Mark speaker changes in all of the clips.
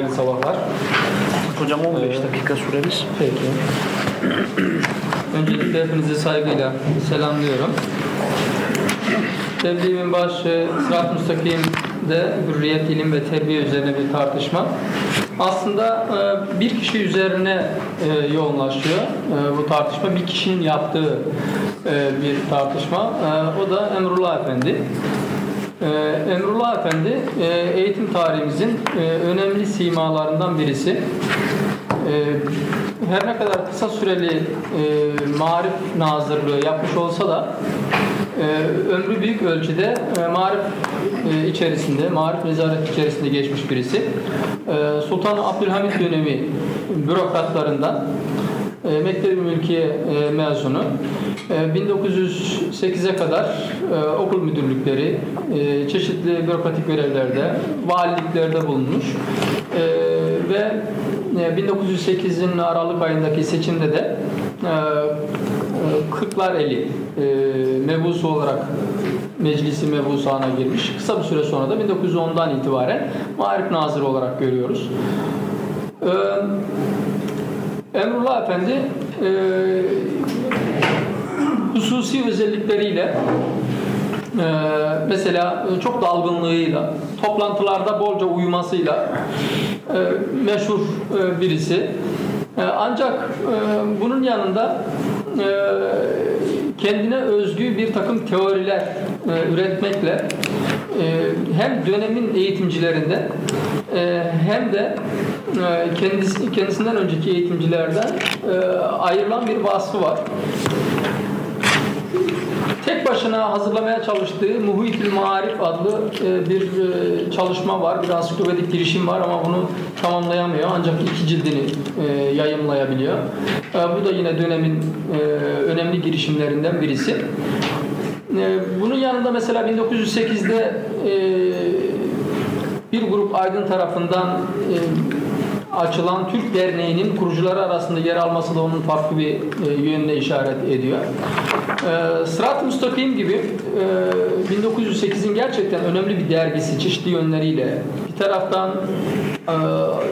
Speaker 1: hayırlı sabahlar.
Speaker 2: Hocam 15 dakika süremiz.
Speaker 1: Peki. Öncelikle hepinizi saygıyla selamlıyorum. Tebliğimin başı Sırat-ı Müstakim'de hürriyet, ilim ve terbiye üzerine bir tartışma. Aslında e, bir kişi üzerine e, yoğunlaşıyor e, bu tartışma. Bir kişinin yaptığı bir tartışma. O da Emrullah Efendi. Emrullah Efendi eğitim tarihimizin önemli simalarından birisi. Her ne kadar kısa süreli marif nazırlığı yapmış olsa da ömrü büyük ölçüde marif içerisinde, marif nezaret içerisinde geçmiş birisi. Sultan Abdülhamit dönemi bürokratlarından Mektebi Mülkiye mezunu. 1908'e kadar okul müdürlükleri, çeşitli bürokratik görevlerde, valiliklerde bulunmuş ve 1908'in Aralık ayındaki seçimde de Kırklar Eli mebusu olarak meclisi mebusana girmiş. Kısa bir süre sonra da 1910'dan itibaren Marif Nazırı olarak görüyoruz. Emrullah Efendi hususi özellikleriyle mesela çok dalgınlığıyla, toplantılarda bolca uyumasıyla meşhur birisi. Ancak bunun yanında kendine özgü bir takım teoriler üretmekle hem dönemin eğitimcilerinde hem de kendisi, kendisinden önceki eğitimcilerden ayrılan bir vasfı var tek başına hazırlamaya çalıştığı Muhitil Marif adlı bir çalışma var. Bir ansiklopedik girişim var ama bunu tamamlayamıyor. Ancak iki cildini yayımlayabiliyor. Bu da yine dönemin önemli girişimlerinden birisi. Bunun yanında mesela 1908'de bir grup aydın tarafından açılan Türk Derneği'nin kurucuları arasında yer alması da onun farklı bir yönüne işaret ediyor. Sırat-ı Müstakim gibi 1908'in gerçekten önemli bir dergisi çeşitli yönleriyle bir taraftan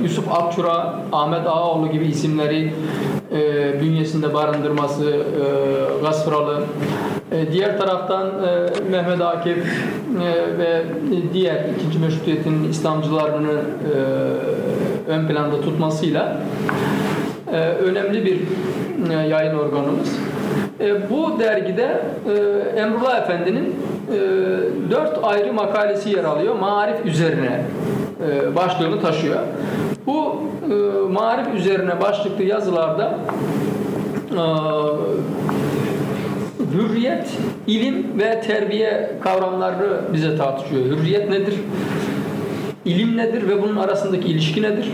Speaker 1: Yusuf Akçura, Ahmet Ağaoğlu gibi isimleri bünyesinde barındırması Gasfralı diğer taraftan Mehmet Akif ve diğer ikinci meşrutiyetin İslamcılarını ön planda tutmasıyla önemli bir yayın organımız. Bu dergide Emrullah Efendi'nin dört ayrı makalesi yer alıyor. Marif üzerine başlığını taşıyor. Bu marif üzerine başlıklı yazılarda hürriyet, ilim ve terbiye kavramlarını bize tartışıyor. Hürriyet nedir? İlim nedir ve bunun arasındaki ilişki nedir?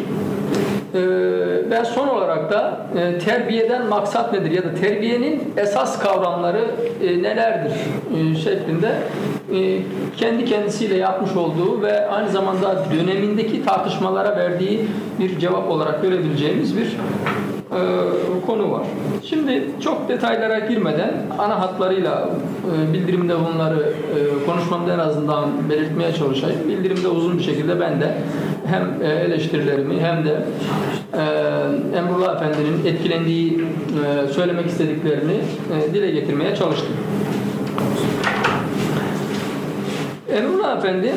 Speaker 1: Ve son olarak da terbiyeden maksat nedir ya da terbiyenin esas kavramları nelerdir şeklinde kendi kendisiyle yapmış olduğu ve aynı zamanda dönemindeki tartışmalara verdiği bir cevap olarak görebileceğimiz bir konu var. Şimdi çok detaylara girmeden ana hatlarıyla bildirimde bunları konuşmamda en azından belirtmeye çalışayım. Bildirimde uzun bir şekilde ben de hem eleştirilerimi hem de Emrullah Efendi'nin etkilendiği söylemek istediklerini dile getirmeye çalıştım. Emrullah Efendi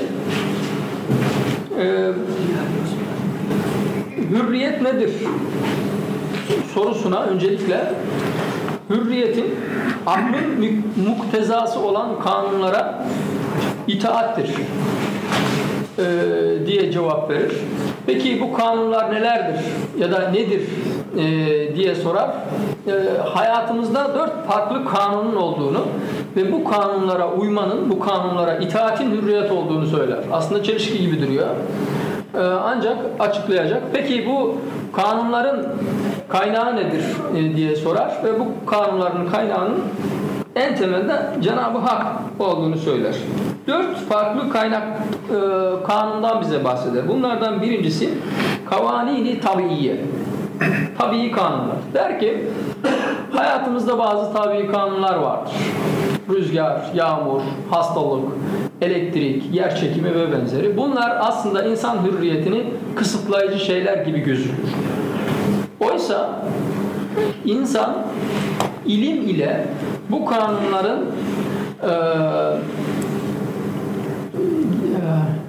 Speaker 1: hürriyet nedir sorusuna öncelikle hürriyetin aklın muktezası olan kanunlara itaattir e, diye cevap verir. Peki bu kanunlar nelerdir ya da nedir e, diye sorar. E, hayatımızda dört farklı kanunun olduğunu ve bu kanunlara uymanın, bu kanunlara itaatin hürriyet olduğunu söyler. Aslında çelişki gibi duruyor. E, ancak açıklayacak. Peki bu kanunların kaynağı nedir e, diye sorar ve bu kanunların kaynağının en temelde Cenab-ı Hak olduğunu söyler. Dört farklı kaynak e, kanundan bize bahseder. Bunlardan birincisi kavanini tabiiye. tabii kanunlar. Der ki hayatımızda bazı tabii kanunlar vardır. rüzgar, yağmur, hastalık, elektrik, yer çekimi ve benzeri. Bunlar aslında insan hürriyetini kısıtlayıcı şeyler gibi gözükür. Oysa insan ilim ile bu kanunların e,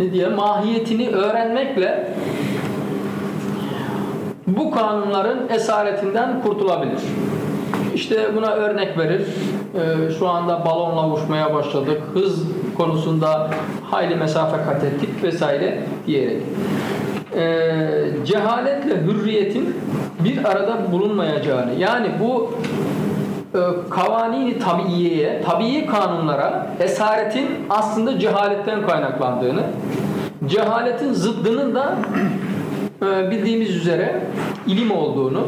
Speaker 1: ne diye mahiyetini öğrenmekle bu kanunların esaretinden kurtulabilir. İşte buna örnek verir. Ee, şu anda balonla uçmaya başladık. Hız konusunda hayli mesafe kat ettik vesaire diyerek. Ee, cehaletle hürriyetin bir arada bulunmayacağını yani bu e, kavanini tabiyeye, tabii kanunlara esaretin aslında cehaletten kaynaklandığını, cehaletin zıddının da e, bildiğimiz üzere ilim olduğunu,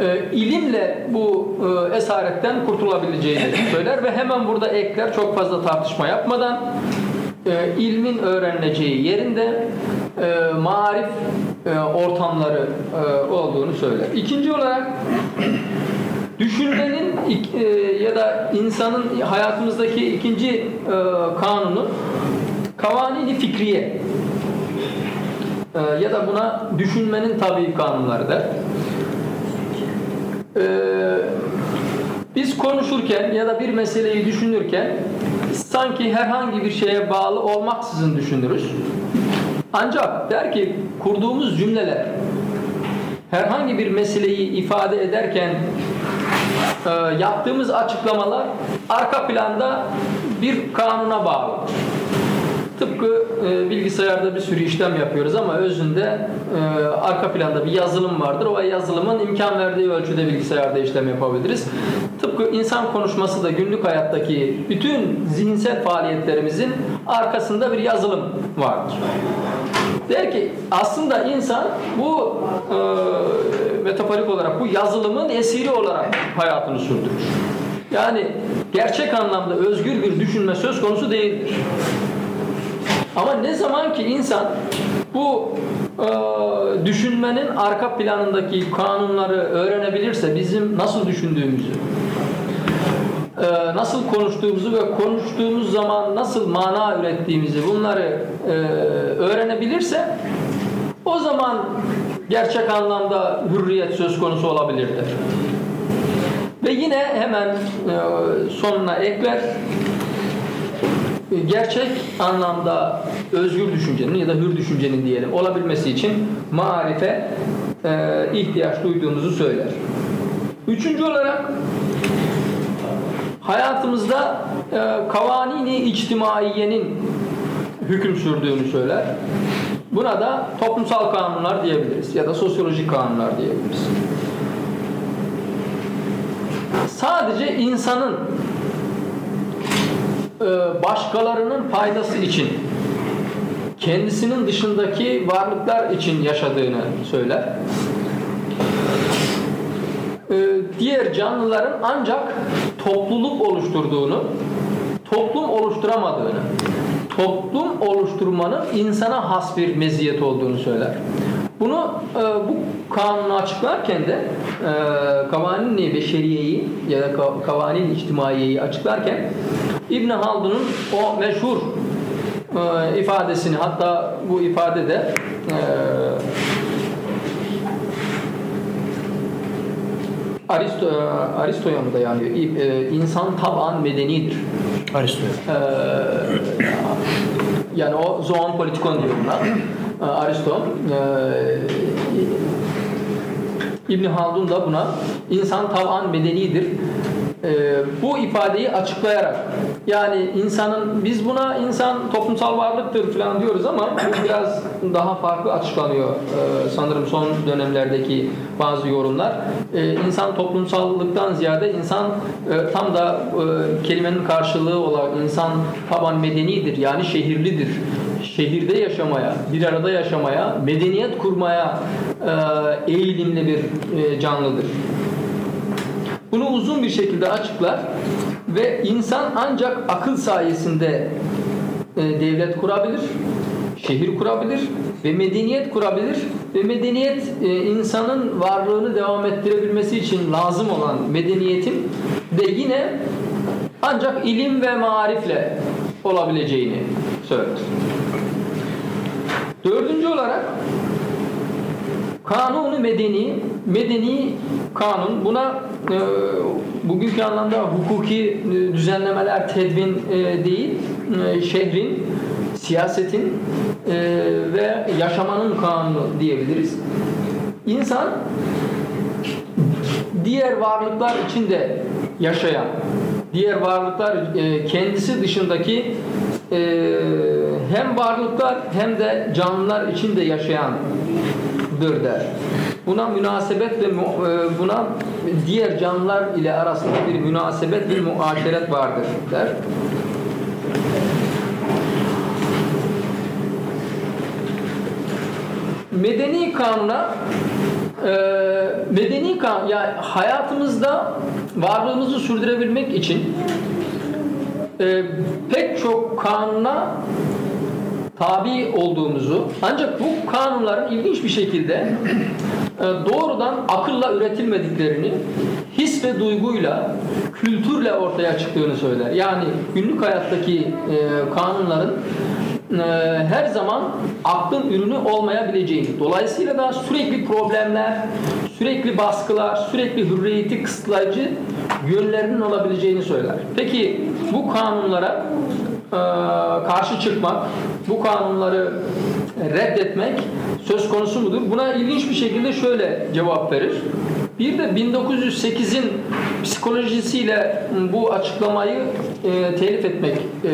Speaker 1: e, ilimle bu e, esaretten kurtulabileceğini söyler ve hemen burada ekler çok fazla tartışma yapmadan e, ilmin öğrenileceği yerinde e, marif e, ortamları e, olduğunu söyler. İkinci olarak düşünmenin e, ya da insanın hayatımızdaki ikinci e, kanunu kavanini fikriye e, ya da buna düşünmenin tabii kanunları der. E, biz konuşurken ya da bir meseleyi düşünürken sanki herhangi bir şeye bağlı olmaksızın düşünürüz. Ancak der ki kurduğumuz cümleler herhangi bir meseleyi ifade ederken e, yaptığımız açıklamalar arka planda bir kanuna bağlı. Tıpkı e, bilgisayarda bir sürü işlem yapıyoruz ama özünde e, arka planda bir yazılım vardır. O yazılımın imkan verdiği ölçüde bilgisayarda işlem yapabiliriz. Tıpkı insan konuşması da günlük hayattaki bütün zihinsel faaliyetlerimizin arkasında bir yazılım vardır. Der ki aslında insan bu e, metaforik olarak bu yazılımın esiri olarak hayatını sürdürür. Yani gerçek anlamda özgür bir düşünme söz konusu değildir. Ama ne zaman ki insan bu e, düşünmenin arka planındaki kanunları öğrenebilirse bizim nasıl düşündüğümüzü, e, nasıl konuştuğumuzu ve konuştuğumuz zaman nasıl mana ürettiğimizi bunları e, öğrenebilirse o zaman gerçek anlamda hürriyet söz konusu olabilirdir. Ve yine hemen e, sonuna ekler gerçek anlamda özgür düşüncenin ya da hür düşüncenin diyelim olabilmesi için marife e, ihtiyaç duyduğumuzu söyler. Üçüncü olarak hayatımızda e, kavanini içtimaiyenin hüküm sürdüğünü söyler. Buna da toplumsal kanunlar diyebiliriz ya da sosyolojik kanunlar diyebiliriz. Sadece insanın başkalarının faydası için kendisinin dışındaki varlıklar için yaşadığını söyler. E, diğer canlıların ancak topluluk oluşturduğunu, toplum oluşturamadığını, toplum oluşturmanın insana has bir meziyet olduğunu söyler. Bunu e, bu kanunu açıklarken de e, kavanin beşeriyeyi ya da kavanin içtimaiyeyi açıklarken İbn Haldun'un o meşhur e, ifadesini hatta bu ifade de e, Aristo, Aristo'ya mı dayanıyor? E, insan taban medenidir.
Speaker 2: Aristo'ya.
Speaker 1: E, yani o zoon politikon diyor buna. E, Aristo. E, İbn Haldun da buna insan taban medenidir e, bu ifadeyi açıklayarak yani insanın biz buna insan toplumsal varlıktır falan diyoruz ama bu biraz daha farklı açıklanıyor e, sanırım son dönemlerdeki bazı yorumlar. E, insan toplumsallıktan ziyade insan e, tam da e, kelimenin karşılığı olarak insan taban medenidir yani şehirlidir şehirde yaşamaya, bir arada yaşamaya, medeniyet kurmaya e, eğilimli bir e, canlıdır. Bunu uzun bir şekilde açıklar ve insan ancak akıl sayesinde e, devlet kurabilir, şehir kurabilir ve medeniyet kurabilir ve medeniyet e, insanın varlığını devam ettirebilmesi için lazım olan medeniyetin de yine ancak ilim ve marifle olabileceğini söyler. Dördüncü olarak kanunu medeni, medeni kanun buna e, bugünkü anlamda hukuki e, düzenlemeler, tedvin e, değil, e, şehrin, siyasetin e, ve yaşamanın kanunu diyebiliriz. İnsan diğer varlıklar içinde yaşayan, diğer varlıklar e, kendisi dışındaki e, hem varlıklar hem de canlılar içinde yaşayandır der. Buna münasebet ve e, buna diğer canlılar ile arasında bir münasebet, bir muaşeret vardır der. Medeni kanuna e, medeni kan yani hayatımızda varlığımızı sürdürebilmek için e, pek çok kanuna tabi olduğumuzu ancak bu kanunların ilginç bir şekilde e, doğrudan akılla üretilmediklerini his ve duyguyla kültürle ortaya çıktığını söyler. Yani günlük hayattaki e, kanunların e, her zaman aklın ürünü olmayabileceğini. Dolayısıyla da sürekli problemler, sürekli baskılar, sürekli hürriyeti kısıtlayıcı yönlerinin olabileceğini söyler. Peki bu kanunlara karşı çıkmak, bu kanunları reddetmek söz konusu mudur? Buna ilginç bir şekilde şöyle cevap verir. Bir de 1908'in psikolojisiyle bu açıklamayı e, telif etmek e,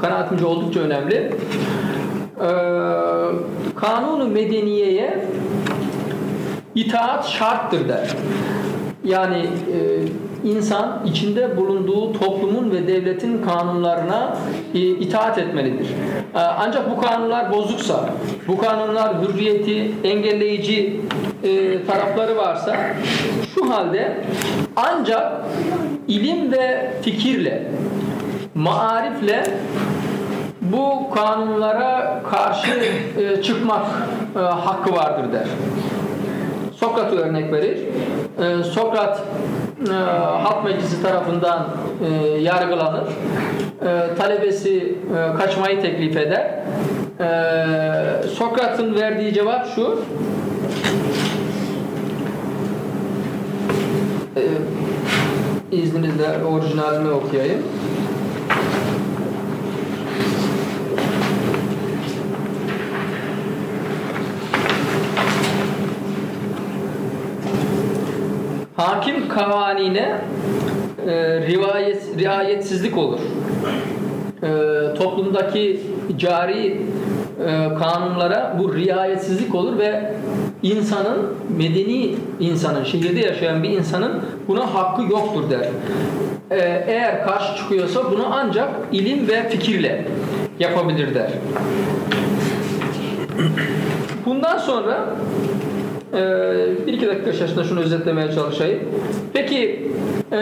Speaker 1: kanaatimce oldukça önemli. E, kanunu medeniyeye itaat şarttır der. Yani e, insan içinde bulunduğu toplumun ve devletin kanunlarına e, itaat etmelidir. E, ancak bu kanunlar bozuksa, bu kanunlar hürriyeti engelleyici e, tarafları varsa şu halde ancak ilim ve fikirle, maarifle bu kanunlara karşı çıkmak hakkı vardır der. Sokrat'ı örnek verir. Sokrat e, halk meclisi tarafından e, yargılanır. E, talebesi e, kaçmayı teklif eder. E, Sokrat'ın verdiği cevap şu. E, izninizle orijinalini okuyayım. Hakim kavanine e, rivayet, riayetsizlik olur. E, toplumdaki cari e, kanunlara bu riayetsizlik olur ve insanın, medeni insanın, şehirde yaşayan bir insanın buna hakkı yoktur der. E, eğer karşı çıkıyorsa bunu ancak ilim ve fikirle yapabilir der. Bundan sonra bir iki dakika içerisinde şunu özetlemeye çalışayım. Peki e,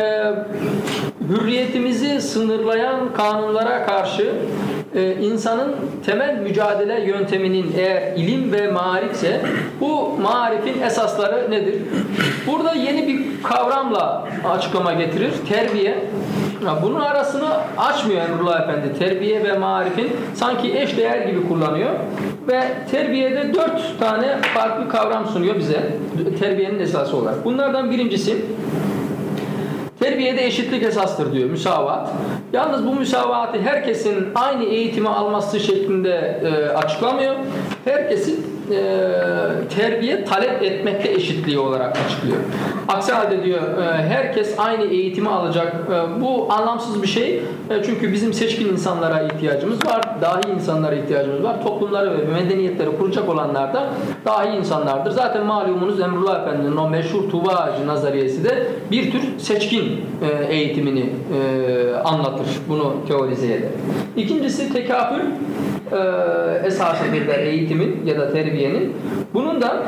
Speaker 1: hürriyetimizi sınırlayan kanunlara karşı e, insanın temel mücadele yönteminin eğer ilim ve marifse bu marifin esasları nedir? Burada yeni bir kavramla açıklama getirir. Terbiye. Bunun arasını açmıyor Emrullah Efendi. Terbiye ve marifin sanki eş değer gibi kullanıyor. Ve terbiyede dört tane farklı kavram sunuyor bize. Terbiyenin esası olarak. Bunlardan birincisi Terbiyede eşitlik esastır diyor, müsavat. Yalnız bu müsavatı herkesin aynı eğitimi alması şeklinde e, açıklamıyor. Herkesin e, terbiye talep etmekte eşitliği olarak açıklıyor. Aksi halde diyor e, herkes aynı eğitimi alacak. E, bu anlamsız bir şey. E, çünkü bizim seçkin insanlara ihtiyacımız var. Dahi insanlara ihtiyacımız var. Toplumları ve medeniyetleri kuracak olanlar da dahi insanlardır. Zaten malumunuz Emrullah Efendi'nin o meşhur Tuğba Ağacı nazariyesi de bir tür seçkin e, eğitimini e, anlatır. Bunu teorize eder. İkincisi tekafül e, esasıdır da eğitimin ya da terbiyenin. Bunun da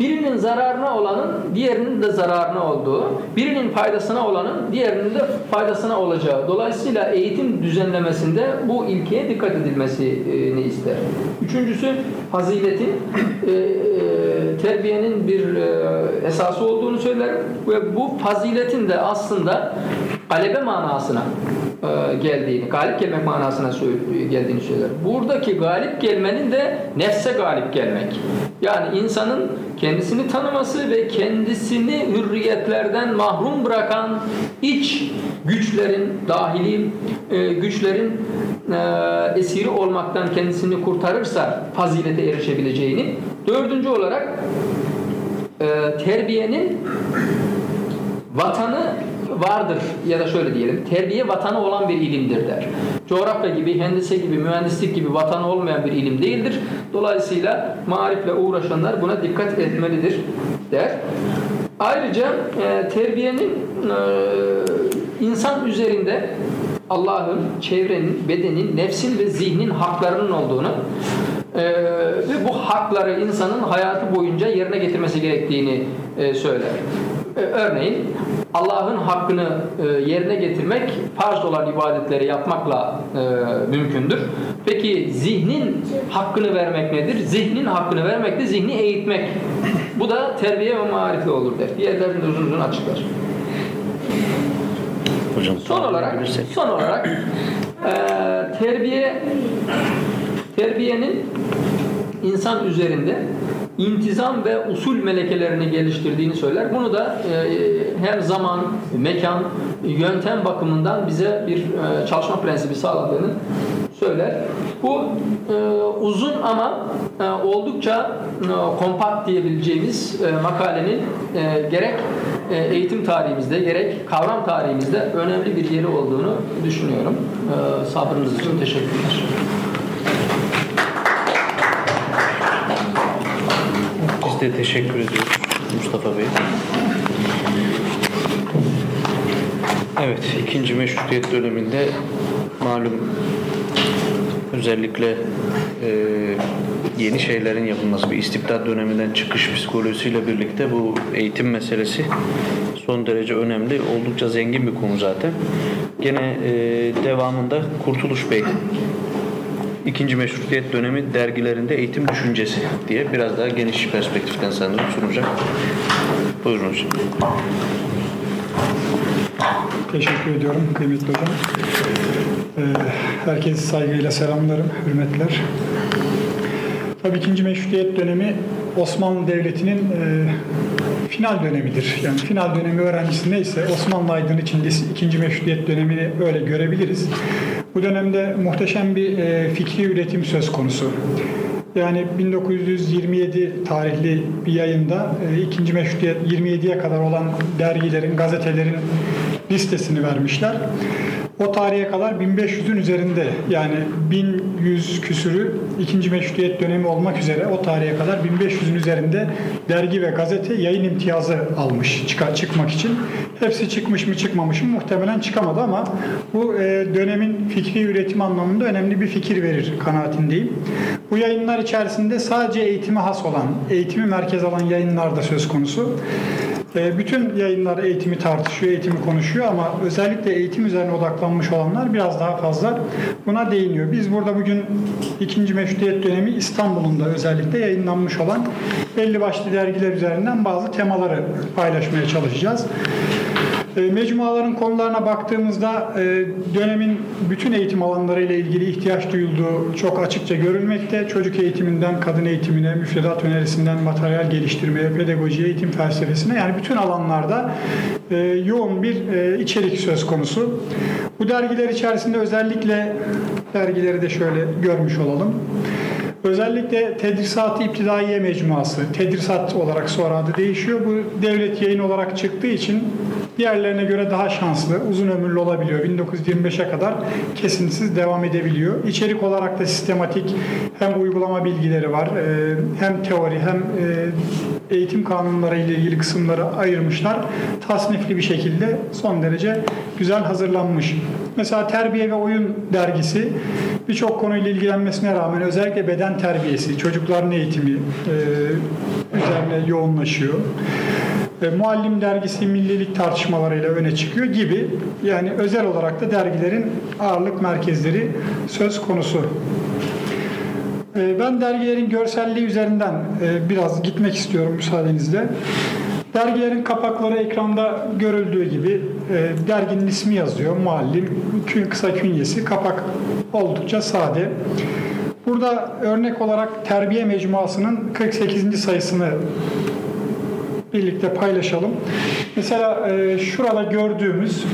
Speaker 1: birinin zararına olanın diğerinin de zararına olduğu, birinin faydasına olanın diğerinin de faydasına olacağı. Dolayısıyla eğitim düzenlemesinde bu ilkeye dikkat edilmesini ister. Üçüncüsü faziletin e, e, terbiyenin bir e, esası olduğunu söyler ve bu faziletin de aslında galebe manasına geldiğini, galip gelmek manasına geldiğini söyler. Buradaki galip gelmenin de nefse galip gelmek. Yani insanın kendisini tanıması ve kendisini hürriyetlerden mahrum bırakan iç güçlerin, dahili e, güçlerin e, esiri olmaktan kendisini kurtarırsa fazilete erişebileceğini. Dördüncü olarak terbiyenin vatanı vardır ya da şöyle diyelim terbiye vatanı olan bir ilimdir der. Coğrafya gibi, hendise gibi, mühendislik gibi vatanı olmayan bir ilim değildir. Dolayısıyla marifle uğraşanlar buna dikkat etmelidir der. Ayrıca e, terbiyenin e, insan üzerinde Allah'ın, çevrenin, bedenin, nefsin ve zihnin haklarının olduğunu e, ve bu hakları insanın hayatı boyunca yerine getirmesi gerektiğini e, söyler. E, örneğin Allah'ın hakkını e, yerine getirmek farz olan ibadetleri yapmakla e, mümkündür. Peki zihnin hakkını vermek nedir? Zihnin hakkını vermek de zihni eğitmek. Bu da terbiye ve marife olur der. Diğerlerini uzun uzun açıklar.
Speaker 2: Hocam,
Speaker 1: son olarak son olarak e, terbiye terbiyenin insan üzerinde intizam ve usul melekelerini geliştirdiğini söyler. Bunu da e, hem zaman, mekan, yöntem bakımından bize bir e, çalışma prensibi sağladığını söyler. Bu e, uzun ama e, oldukça e, kompakt diyebileceğimiz e, makalenin e, gerek e, eğitim tarihimizde gerek kavram tarihimizde önemli bir yeri olduğunu düşünüyorum. E, sabrınız için teşekkürler.
Speaker 2: De teşekkür ediyoruz Mustafa Bey. Evet, ikinci meşrutiyet döneminde malum özellikle e, yeni şeylerin yapılması, bir istibdat döneminden çıkış psikolojisiyle birlikte bu eğitim meselesi son derece önemli. Oldukça zengin bir konu zaten. Gene e, devamında Kurtuluş Bey ikinci meşrutiyet dönemi dergilerinde eğitim düşüncesi diye biraz daha geniş perspektiften sanırım sunacak. Buyurun hocam.
Speaker 3: Teşekkür ediyorum kıymetli hocam. Ee, herkese saygıyla selamlarım, hürmetler. Tabii ikinci meşrutiyet dönemi Osmanlı Devleti'nin e, final dönemidir. Yani final dönemi öğrencisi neyse Osmanlı Aydın için ikinci meşrutiyet dönemini öyle görebiliriz. Bu dönemde muhteşem bir e, fikri üretim söz konusu. Yani 1927 tarihli bir yayında e, ikinci meşrutiyet 27'ye kadar olan dergilerin, gazetelerin listesini vermişler. O tarihe kadar 1500'ün üzerinde yani 1100 küsürü ikinci meşrutiyet dönemi olmak üzere o tarihe kadar 1500'ün üzerinde dergi ve gazete yayın imtiyazı almış çıkar, çıkmak için. Hepsi çıkmış mı çıkmamış mı muhtemelen çıkamadı ama bu e, dönemin fikri üretim anlamında önemli bir fikir verir kanaatindeyim. Bu yayınlar içerisinde sadece eğitime has olan, eğitimi merkez alan yayınlar da söz konusu. E, bütün yayınlar eğitimi tartışıyor, eğitimi konuşuyor ama özellikle eğitim üzerine odaklanmış olanlar biraz daha fazla buna değiniyor. Biz burada bugün ikinci meşrutiyet dönemi İstanbul'un da özellikle yayınlanmış olan belli başlı dergiler üzerinden bazı temaları paylaşmaya çalışacağız. E, mecmuaların konularına baktığımızda e, dönemin bütün eğitim alanları ile ilgili ihtiyaç duyulduğu çok açıkça görülmekte. Çocuk eğitiminden kadın eğitimine, müfredat önerisinden materyal geliştirmeye, pedagoji, eğitim felsefesine yani bütün alanlarda e, yoğun bir içerik söz konusu. Bu dergiler içerisinde özellikle dergileri de şöyle görmüş olalım. Özellikle Tedrisat-ı İptidaiye Mecmuası, Tedrisat olarak sonra adı değişiyor. Bu devlet yayın olarak çıktığı için diğerlerine göre daha şanslı, uzun ömürlü olabiliyor. 1925'e kadar kesintisiz devam edebiliyor. İçerik olarak da sistematik hem uygulama bilgileri var, e, hem teori hem e, eğitim kanunları ile ilgili kısımları ayırmışlar. Tasnifli bir şekilde son derece güzel hazırlanmış. Mesela Terbiye ve Oyun dergisi birçok konuyla ilgilenmesine rağmen özellikle beden terbiyesi, çocukların eğitimi e, üzerine yoğunlaşıyor. E, Muallim dergisi millilik tartışmalarıyla öne çıkıyor gibi yani özel olarak da dergilerin ağırlık merkezleri söz konusu. E, ben dergilerin görselliği üzerinden e, biraz gitmek istiyorum müsaadenizle. Dergilerin kapakları ekranda görüldüğü gibi e, derginin ismi yazıyor, muallim, kü- kısa künyesi, kapak oldukça sade. Burada örnek olarak Terbiye Mecmuası'nın 48. sayısını birlikte paylaşalım. Mesela e, şurada gördüğümüz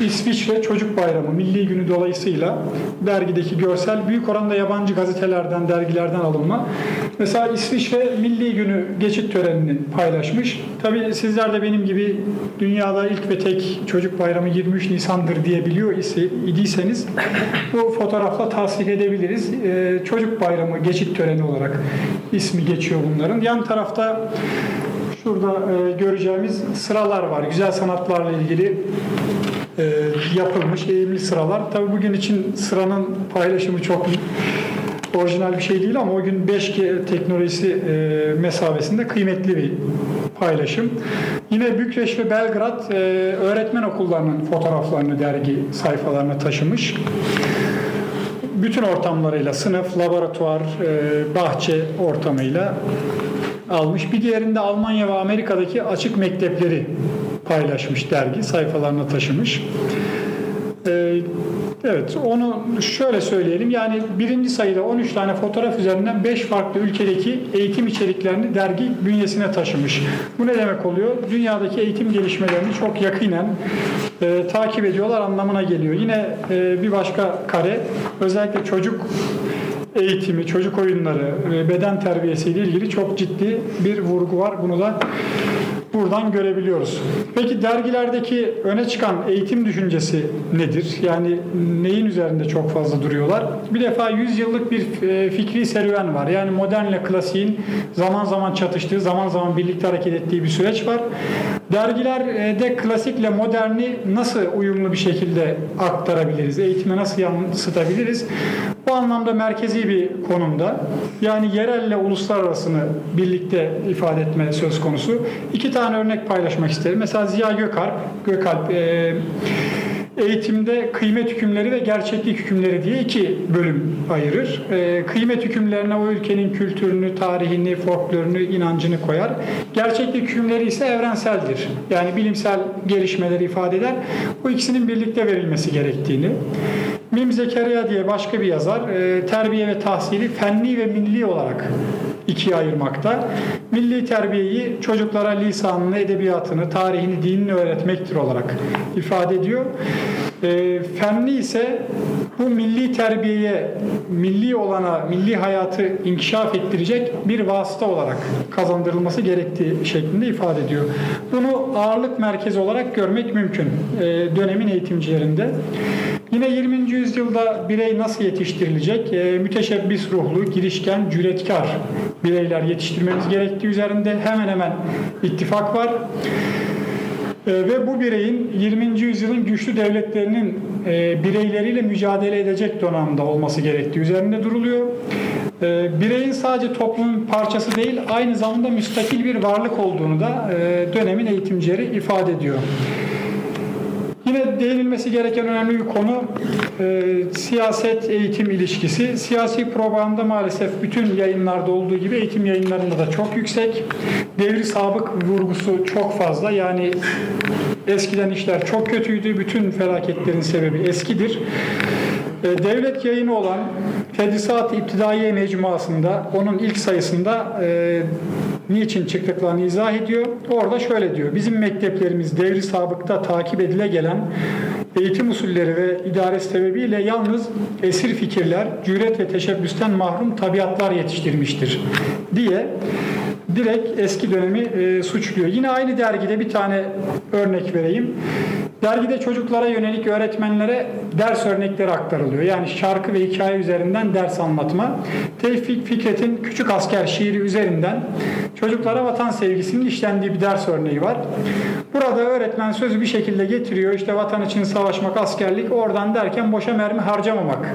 Speaker 3: İsviçre Çocuk Bayramı Milli Günü dolayısıyla dergideki görsel büyük oranda yabancı gazetelerden, dergilerden alınma. Mesela İsviçre Milli Günü geçit törenini paylaşmış. Tabii sizler de benim gibi dünyada ilk ve tek çocuk bayramı 23 Nisan'dır diye biliyor ise, idiyseniz bu fotoğrafla tasdik edebiliriz. E, çocuk Bayramı geçit töreni olarak ismi geçiyor bunların. Yan tarafta Şurada e, göreceğimiz sıralar var. Güzel sanatlarla ilgili e, yapılmış eğimli sıralar. Tabii bugün için sıranın paylaşımı çok orijinal bir şey değil ama o gün 5G teknolojisi e, mesabesinde kıymetli bir paylaşım. Yine Bükreş ve Belgrad e, öğretmen okullarının fotoğraflarını dergi sayfalarına taşımış bütün ortamlarıyla sınıf, laboratuvar, e, bahçe ortamıyla almış. Bir diğerinde Almanya ve Amerika'daki açık mektepleri paylaşmış dergi, sayfalarına taşımış. E, Evet, onu şöyle söyleyelim. Yani birinci sayıda 13 tane fotoğraf üzerinden 5 farklı ülkedeki eğitim içeriklerini dergi bünyesine taşımış. Bu ne demek oluyor? Dünyadaki eğitim gelişmelerini çok yakinen e, takip ediyorlar anlamına geliyor. Yine e, bir başka kare, özellikle çocuk eğitimi, çocuk oyunları, e, beden terbiyesiyle ilgili çok ciddi bir vurgu var. Bunu da buradan görebiliyoruz. Peki dergilerdeki öne çıkan eğitim düşüncesi nedir? Yani neyin üzerinde çok fazla duruyorlar? Bir defa 100 yıllık bir e, fikri serüven var. Yani modernle klasiğin zaman zaman çatıştığı, zaman zaman birlikte hareket ettiği bir süreç var. Dergilerde klasikle moderni nasıl uyumlu bir şekilde aktarabiliriz? Eğitime nasıl yansıtabiliriz? Bu anlamda merkezi bir konumda. Yani yerelle uluslararasını birlikte ifade etme söz konusu. İki tane örnek paylaşmak isterim. Mesela Ziya Gökalp, Gökalp e, eğitimde kıymet hükümleri ve gerçeklik hükümleri diye iki bölüm ayırır. E, kıymet hükümlerine o ülkenin kültürünü, tarihini, folklorunu, inancını koyar. Gerçeklik hükümleri ise evrenseldir. Yani bilimsel gelişmeleri ifade eder. Bu ikisinin birlikte verilmesi gerektiğini. Mim Zekeriya diye başka bir yazar e, terbiye ve tahsili fenli ve milli olarak ikiye ayırmakta. Milli terbiyeyi çocuklara lisanını, edebiyatını, tarihini, dinini öğretmektir olarak ifade ediyor. E, fenli ise bu milli terbiyeye, milli olana, milli hayatı inkişaf ettirecek bir vasıta olarak kazandırılması gerektiği şeklinde ifade ediyor. Bunu ağırlık merkezi olarak görmek mümkün e, dönemin eğitimcilerinde. Yine 20. yüzyılda birey nasıl yetiştirilecek? E, müteşebbis ruhlu, girişken, cüretkar bireyler yetiştirmemiz gerektiği üzerinde hemen hemen ittifak var. E, ve bu bireyin 20. yüzyılın güçlü devletlerinin e, bireyleriyle mücadele edecek donanımda olması gerektiği üzerinde duruluyor. E, bireyin sadece toplumun parçası değil, aynı zamanda müstakil bir varlık olduğunu da e, dönemin eğitimcileri ifade ediyor. Yine değinilmesi gereken önemli bir konu e, siyaset eğitim ilişkisi. Siyasi propaganda maalesef bütün yayınlarda olduğu gibi eğitim yayınlarında da çok yüksek. Devri sabık vurgusu çok fazla. Yani eskiden işler çok kötüydü. Bütün felaketlerin sebebi eskidir. E, devlet yayını olan Tedrisat-ı İptidaiye Mecmuası'nda onun ilk sayısında e, niçin çıktıklarını izah ediyor. Orada şöyle diyor. Bizim mekteplerimiz devri sabıkta takip edile gelen eğitim usulleri ve idare sebebiyle yalnız esir fikirler, cüret ve teşebbüsten mahrum tabiatlar yetiştirmiştir diye direkt eski dönemi e, suçluyor. Yine aynı dergide bir tane örnek vereyim. Dergide çocuklara yönelik öğretmenlere ders örnekleri aktarılıyor. Yani şarkı ve hikaye üzerinden ders anlatma. Tevfik Fikret'in Küçük Asker şiiri üzerinden çocuklara vatan sevgisinin işlendiği bir ders örneği var. Burada öğretmen sözü bir şekilde getiriyor. İşte vatan için savaşmak, askerlik oradan derken boşa mermi harcamamak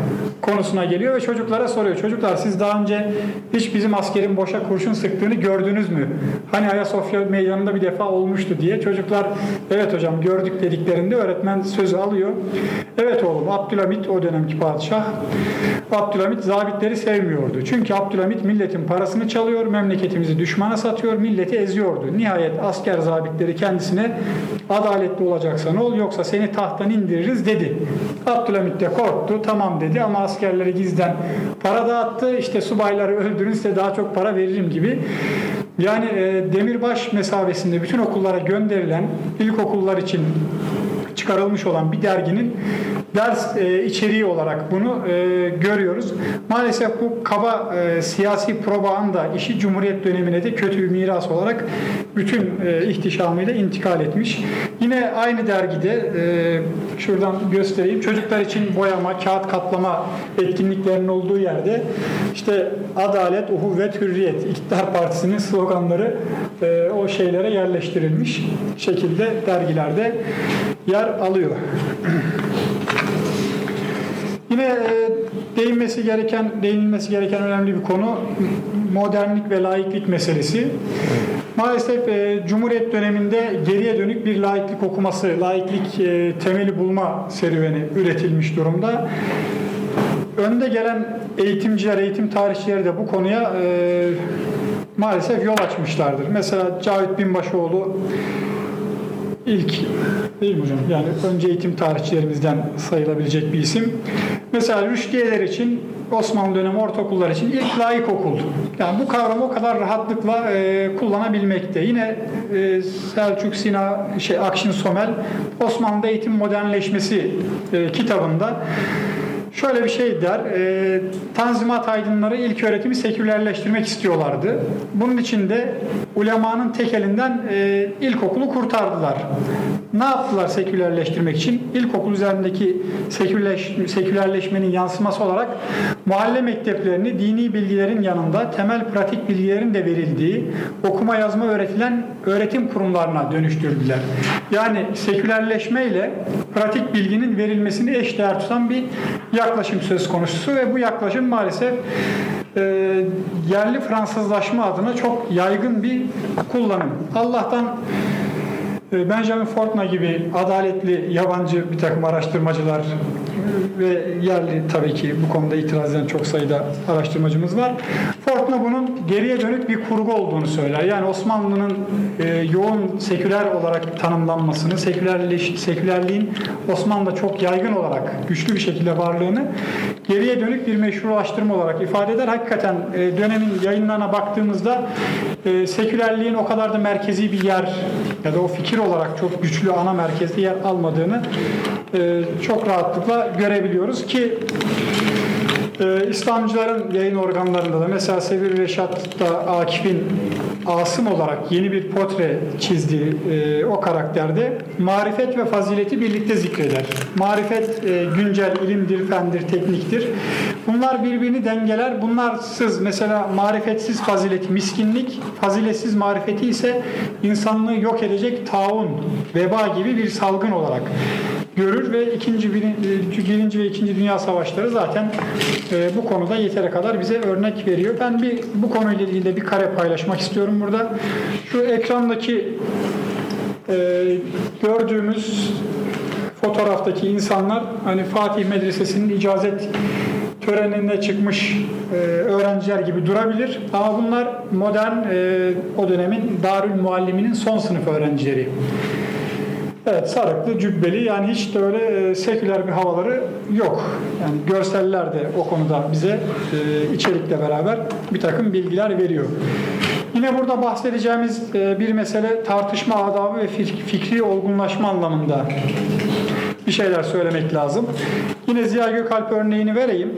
Speaker 3: konusuna geliyor ve çocuklara soruyor. Çocuklar siz daha önce hiç bizim askerin boşa kurşun sıktığını gördünüz mü? Hani Ayasofya meydanında bir defa olmuştu diye. Çocuklar evet hocam gördük dedikleri ettiklerinde öğretmen sözü alıyor. Evet oğlum Abdülhamit o dönemki padişah. Abdülhamit zabitleri sevmiyordu. Çünkü Abdülhamit milletin parasını çalıyor, memleketimizi düşmana satıyor, milleti eziyordu. Nihayet asker zabitleri kendisine adaletli olacaksan ol yoksa seni tahttan indiririz dedi. Abdülhamit de korktu tamam dedi ama askerleri gizden para dağıttı. İşte subayları öldürün size daha çok para veririm gibi. Yani e, Demirbaş mesabesinde bütün okullara gönderilen ilkokullar için çıkarılmış olan bir derginin ders e, içeriği olarak bunu e, görüyoruz. Maalesef bu kaba e, siyasi propaganda işi Cumhuriyet dönemine de kötü bir miras olarak bütün e, ihtişamıyla intikal etmiş. Yine aynı dergide e, şuradan göstereyim. Çocuklar için boyama, kağıt katlama etkinliklerinin olduğu yerde işte adalet, uhuvvet, hürriyet İktidar Partisi'nin sloganları e, o şeylere yerleştirilmiş şekilde dergilerde yer alıyor. Yine e, değinmesi gereken, değinilmesi gereken önemli bir konu modernlik ve laiklik meselesi. Maalesef e, Cumhuriyet döneminde geriye dönük bir laiklik okuması, laiklik e, temeli bulma serüveni üretilmiş durumda. Önde gelen eğitimciler, eğitim tarihçileri de bu konuya e, maalesef yol açmışlardır. Mesela Cavit Binbaşıoğlu ilk değil mi hocam? Yani önce eğitim tarihçilerimizden sayılabilecek bir isim. Mesela Rüştiyeler için Osmanlı dönemi ortaokullar için ilk layık okul. Yani bu kavramı o kadar rahatlıkla e, kullanabilmekte. Yine e, Selçuk Sina, şey Akşin Somel Osmanlı eğitim modernleşmesi e, kitabında Şöyle bir şey der, e, Tanzimat aydınları ilk öğretimi sekülerleştirmek istiyorlardı. Bunun için de ulemanın tek elinden e, ilkokulu kurtardılar. Ne yaptılar sekülerleştirmek için? İlkokul üzerindeki sekülerleş, sekülerleşmenin yansıması olarak mahalle mekteplerini dini bilgilerin yanında temel pratik bilgilerin de verildiği, okuma yazma öğretilen öğretim kurumlarına dönüştürdüler. Yani sekülerleşme ile pratik bilginin verilmesini eşdeğer tutan bir yaklaşım söz konusu ve bu yaklaşım maalesef e, yerli Fransızlaşma adına çok yaygın bir kullanım. Allah'tan Benjamin Fortna gibi adaletli yabancı bir takım araştırmacılar ve yerli tabii ki bu konuda itiraz eden çok sayıda araştırmacımız var. Fortuna bunun geriye dönük bir kurgu olduğunu söyler. Yani Osmanlı'nın e, yoğun seküler olarak tanımlanmasını, sekülerleş, sekülerliğin Osmanlı'da çok yaygın olarak güçlü bir şekilde varlığını geriye dönük bir meşrulaştırma olarak ifade eder. Hakikaten e, dönemin yayınlarına baktığımızda e, sekülerliğin o kadar da merkezi bir yer ya da o fikir olarak çok güçlü ana merkezde yer almadığını e, çok rahatlıkla görebiliyoruz ki ee, İslamcıların yayın organlarında da mesela Sevir Reşat da Akif'in Asım olarak yeni bir portre çizdiği e, o karakterde marifet ve fazileti birlikte zikreder. Marifet e, güncel ilimdir, fendir, tekniktir. Bunlar birbirini dengeler. Bunlarsız mesela marifetsiz fazileti miskinlik, faziletsiz marifeti ise insanlığı yok edecek taun, veba gibi bir salgın olarak görür ve ikinci birinci ve ikinci dünya savaşları zaten e, bu konuda yetere kadar bize örnek veriyor. Ben bir bu konuyla ilgili de bir kare paylaşmak istiyorum burada. Şu ekrandaki e, gördüğümüz fotoğraftaki insanlar hani Fatih Medresesi'nin icazet töreninde çıkmış e, öğrenciler gibi durabilir. Ama bunlar modern e, o dönemin Darül Mualliminin son sınıf öğrencileri. Evet sarıklı, cübbeli yani hiç de öyle e, seküler bir havaları yok. Yani görseller de o konuda bize e, içerikle beraber bir takım bilgiler veriyor. Yine burada bahsedeceğimiz e, bir mesele tartışma adabı ve fikri olgunlaşma anlamında bir şeyler söylemek lazım. Yine Ziya Gökalp örneğini vereyim.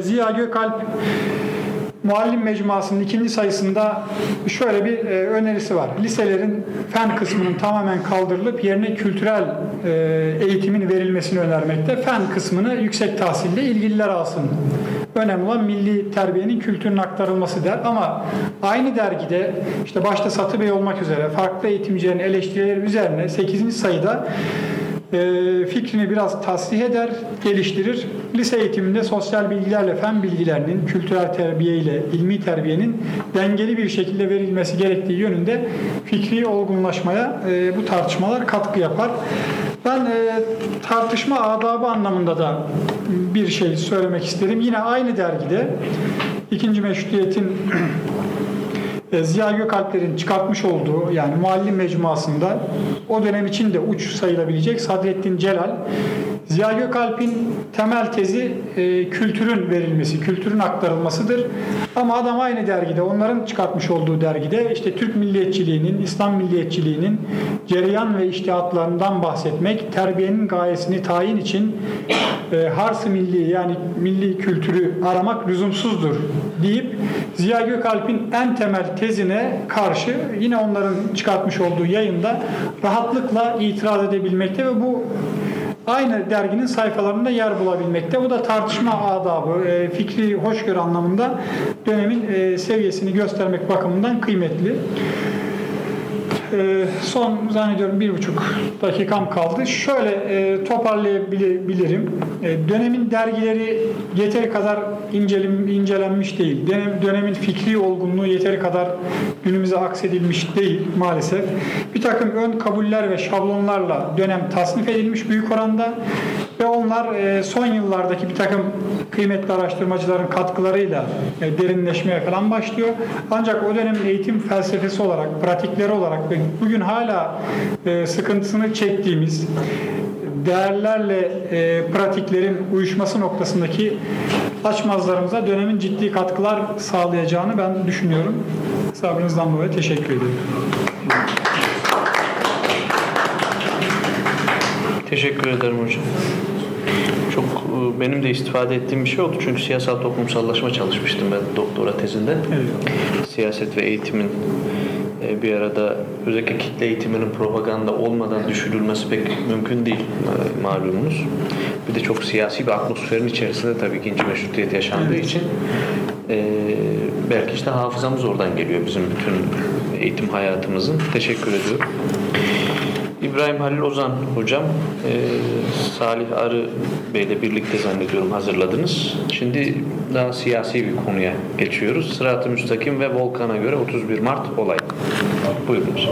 Speaker 3: Ziya Gökalp Muallim Mecmuası'nın ikinci sayısında şöyle bir e, önerisi var. Liselerin fen kısmının tamamen kaldırılıp yerine kültürel e, eğitimin verilmesini önermekte. Fen kısmını yüksek tahsille ilgililer alsın. Önemli olan milli terbiyenin kültürün aktarılması der. Ama aynı dergide işte başta Satı Bey olmak üzere farklı eğitimcilerin eleştirileri üzerine 8. sayıda fikrini biraz tasdih eder, geliştirir. Lise eğitiminde sosyal bilgilerle fen bilgilerinin, kültürel terbiye ile ilmi terbiyenin dengeli bir şekilde verilmesi gerektiği yönünde fikri olgunlaşmaya e, bu tartışmalar katkı yapar. Ben e, tartışma adabı anlamında da bir şey söylemek isterim. Yine aynı dergide ikinci meşrutiyetin Ziya Gökalpler'in çıkartmış olduğu yani muallim mecmuasında o dönem için de uç sayılabilecek Sadrettin Celal Ziya Gökalp'in temel tezi e, kültürün verilmesi, kültürün aktarılmasıdır. Ama adam aynı dergide, onların çıkartmış olduğu dergide işte Türk milliyetçiliğinin, İslam milliyetçiliğinin cereyan ve iştihatlarından bahsetmek, terbiyenin gayesini tayin için e, hars milli yani milli kültürü aramak lüzumsuzdur deyip Ziya Gökalp'in en temel tezine karşı yine onların çıkartmış olduğu yayında rahatlıkla itiraz edebilmekte ve bu aynı derginin sayfalarında yer bulabilmekte. Bu da tartışma adabı, e, fikri hoşgörü anlamında dönemin e, seviyesini göstermek bakımından kıymetli. E, son zannediyorum bir buçuk dakikam kaldı. Şöyle e, toparlayabilirim. E, dönemin dergileri yeteri kadar incelim, incelenmiş değil. Dönem, dönemin fikri olgunluğu yeteri kadar günümüze aksedilmiş değil maalesef. Bir takım ön kabuller ve şablonlarla dönem tasnif edilmiş büyük oranda ve onlar e, son yıllardaki bir takım kıymetli araştırmacıların katkılarıyla e, derinleşmeye falan başlıyor. Ancak o dönemin eğitim felsefesi olarak, pratikleri olarak ve bugün hala e, sıkıntısını çektiğimiz değerlerle pratiklerin uyuşması noktasındaki açmazlarımıza dönemin ciddi katkılar sağlayacağını ben düşünüyorum. Sabrınızdan dolayı teşekkür ederim.
Speaker 2: Teşekkür ederim hocam. Çok e, benim de istifade ettiğim bir şey oldu. Çünkü siyasal toplumsallaşma çalışmıştım ben doktora tezinde.
Speaker 3: Evet.
Speaker 2: Siyaset ve eğitimin e, bir arada özellikle kitle eğitiminin propaganda olmadan düşürülmesi pek mümkün değil e, malumunuz. Bir de çok siyasi bir atmosferin içerisinde tabii ikinci meşrutiyet yaşandığı için e, belki işte hafızamız oradan geliyor bizim bütün eğitim hayatımızın. Teşekkür ediyorum. İbrahim Halil Ozan hocam, e, Salih Arı Bey'le birlikte zannediyorum hazırladınız. Şimdi daha siyasi bir konuya geçiyoruz. Sırat-ı Müstakim ve Volkan'a göre 31 Mart olay. Buyurunuz.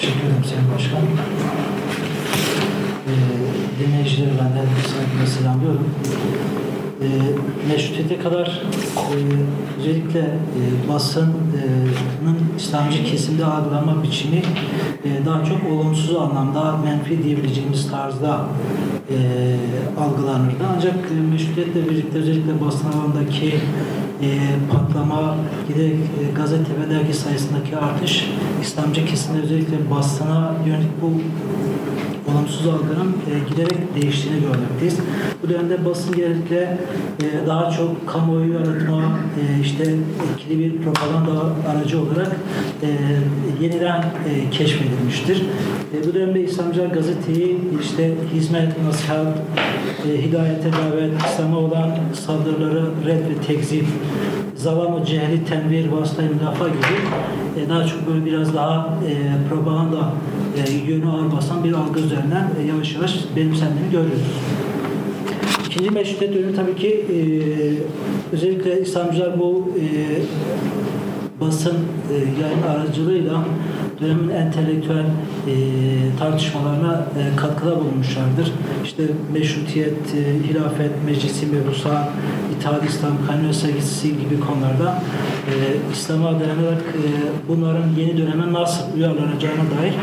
Speaker 4: Teşekkür ederim Sayın Başkan. Ee, dinleyicileri benden saygıyla selamlıyorum. Ee, meşrutiyete kadar e, özellikle e, basının İslamcı kesimde algılama biçimi e, daha çok olumsuz anlamda menfi diyebileceğimiz tarzda e, algılanırdı. Ancak e, meşrutiyetle birlikte özellikle basın alanındaki e, patlama, giderek e, gazete ve dergi sayısındaki artış İslamcı kesimde özellikle basına yönelik bu olumsuz algının e, giderek değiştiğini görmekteyiz. Bu dönemde basın genellikle e, daha çok kamuoyu yaratma, e, işte etkili bir propaganda aracı olarak e, yeniden e, keşfedilmiştir. E, bu dönemde İslamcılar gazeteyi işte hizmet, nasihat, e, hidayete davet, İslam'a olan saldırıları red ve tekzip, zalam-ı cehli, tenvir, vasıta müdafaa gibi e, daha çok böyle biraz daha e, propaganda e, yönü ağır basan bir algı üzerinden e, yavaş yavaş benimsendiğini görüyoruz. İkinci meşrutiyet dönemi tabii ki e, özellikle İslamcılar bu e, basın e, yayın aracılığıyla dönemin entelektüel e, tartışmalarına e, katkıda bulunmuşlardır. İşte meşrutiyet, e, hilafet, meclisi mebusa, itaat İslam, kanun sevgisi gibi konularda e, İslam'a dayanarak e, bunların yeni döneme nasıl uyarlanacağına dair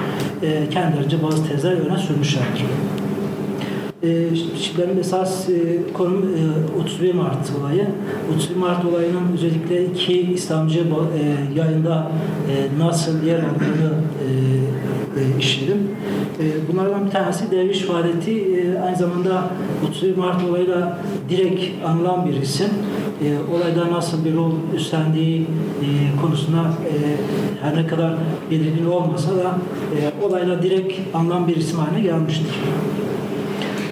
Speaker 4: e, kendilerince bazı tezler öne sürmüşlerdir. E, şimdi benim esas e, konum e, 31 Mart olayı. 31 Mart olayının özellikle iki İslamcı e, yayında e, nasıl yer aldığını e, işledim. E, bunlardan bir tanesi Derviş Faaliyeti e, aynı zamanda 31 Mart olayıyla direkt anılan bir isim. E, olayda nasıl bir rol üstlendiği konusunda e, her ne kadar belirgin olmasa da olayla direkt anılan bir isim haline gelmiştir.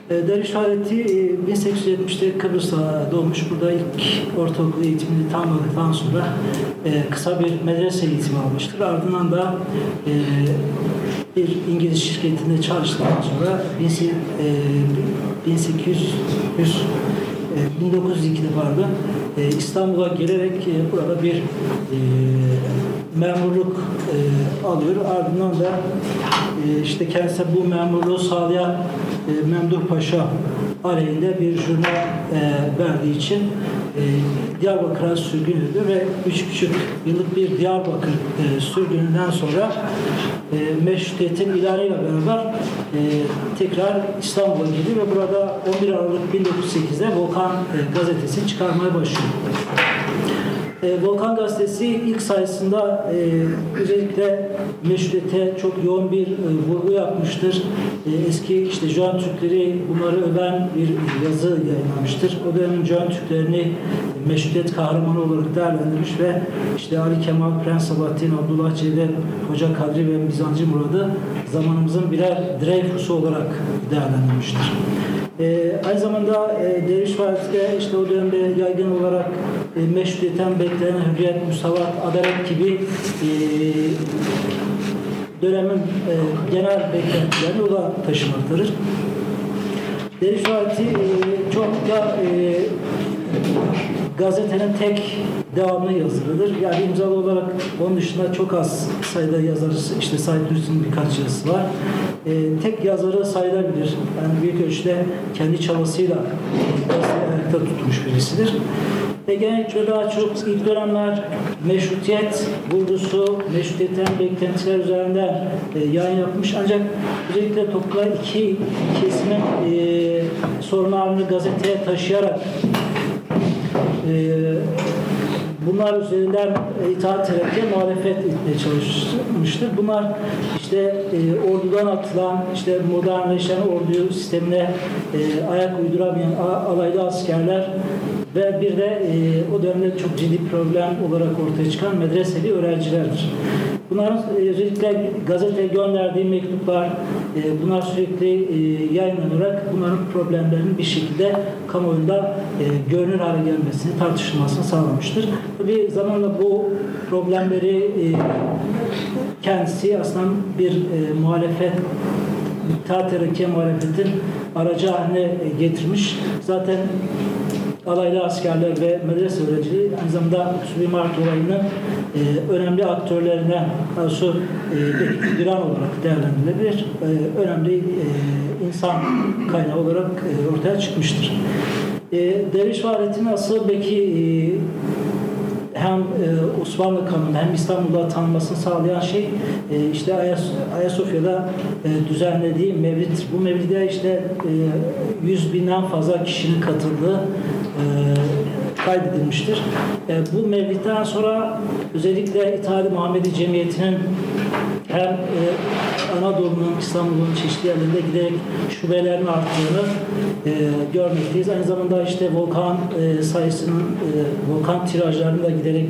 Speaker 4: E, Derviş Faaliyeti 1870'te Kıbrıs'ta doğmuş. Burada ilk ortaokul eğitimini tamamladıktan sonra e, kısa bir medrese eğitimi almıştır. Ardından da e, bir İngiliz şirketinde çalıştıktan sonra 1800 e, 1902'de pardon e, İstanbul'a gelerek e, burada bir e, memurluk e, alıyor. Ardından da e, işte kendisi bu memurluğu sağlayan e, Memduh Paşa aleyhinde bir jurnal e, verdiği için e, Diyarbakır'a sürgün ediyor ve 3,5 yıllık bir Diyarbakır e, sürgününden sonra e, meşrutiyetin ilanıyla beraber e, tekrar İstanbul'a geliyor ve burada 11 Aralık 1908'de Volkan e, gazetesini çıkarmaya başlıyor. E, Volkan Gazetesi ilk sayısında e, özellikle meşrutiyete çok yoğun bir e, vurgu yapmıştır. E, eski işte Juan Türkleri bunları öven bir yazı yayınlamıştır. O dönemin Juan Türklerini meşrutiyet kahramanı olarak değerlendirmiş ve işte Ali Kemal, Prens Sabahattin, Abdullah Cevdet, Hoca Kadri ve Mizancı Murad'ı zamanımızın birer Dreyfus'u olarak değerlendirmiştir. E, aynı zamanda e, Derviş Vadisi'de işte o dönemde yaygın olarak e, meşrutiyetten beklenen hürriyet, musavat, adalet gibi e, dönemin e, genel beklentilerini o da taşımaktadır. Derviş Vadisi e, çoğunlukla e, gazetenin tek devamlı yazılıdır. Yani imzalı olarak onun dışında çok az sayıda yazarı, işte Said Nursi'nin birkaç yazısı var. E, tek yazarı sayılabilir. Yani büyük ölçüde kendi çabasıyla ayakta tutmuş birisidir. Ve genellikle daha çok ilk dönemler meşrutiyet vurgusu, meşrutiyetten beklentiler üzerinden e, yayın yapmış. Ancak özellikle toplumlar iki kesimin e, sorunlarını gazeteye taşıyarak e, bunlar üzerinden itaat terakkiye muhalefet etmeye çalışmıştır. Bunlar işte e, ordudan atılan, işte modernleşen ordu sistemine e, ayak uyduramayan alaylı askerler ve bir de e, o dönemde çok ciddi problem olarak ortaya çıkan medreseli öğrencilerdir. Bunların e, özellikle gazeteye gönderdiği mektuplar, e, bunlar sürekli e, yayınlanarak bunların problemlerinin bir şekilde kamuoyunda e, görünür hale gelmesini, tartışılmasını sağlamıştır. Tabii zamanla bu problemleri e, kendisi aslında bir e, muhalefet Terakkiye muhalefetin aracı haline e, getirmiş. Zaten alaylı askerler ve medrese öğrencileri aynı zamanda 31 Mart olayının e, önemli aktörlerinden doğrusu e, bir figüran olarak değerlendirilebilir. E, önemli e, insan kaynağı olarak e, ortaya çıkmıştır. E, Derviş Fahrettin asıl belki e, hem e, Osmanlı kanunu hem İstanbul'da tanınmasını sağlayan şey e, işte Ayas- Ayasofya'da e, düzenlediği mevlid. Bu mevlide işte e, 100 binden fazla kişinin katıldığı e, kaydedilmiştir. E, bu mevlidden sonra özellikle İtihad-ı Muhammedi Cemiyeti'nin hem e, Anadolu'nun, İstanbul'un çeşitli yerlerinde giderek şubelerin arttığını e, görmekteyiz. Aynı zamanda işte volkan e, sayısının, e, volkan tirajlarının da giderek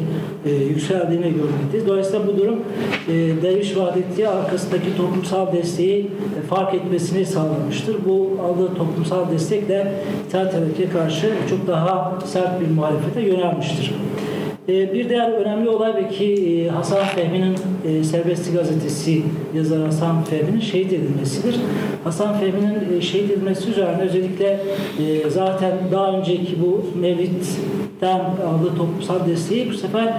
Speaker 4: e, yükseldiğini görmekteyiz. Dolayısıyla bu durum e, Derviş Vahdetti'ye arkasındaki toplumsal desteği e, fark etmesini sağlamıştır. Bu aldığı toplumsal destekle İttihat Terakki'ye karşı çok daha sert bir muhalefete yönelmiştir. Ee, Bir diğer önemli olay belki e, Hasan Fehmi'nin e, Serbestli Gazetesi yazarı Hasan Fehmi'nin şehit edilmesidir. Hasan Fehmi'nin e, şehit edilmesi üzerine özellikle zaten daha önceki bu Mevlid'den aldığı toplumsal desteği bu sefer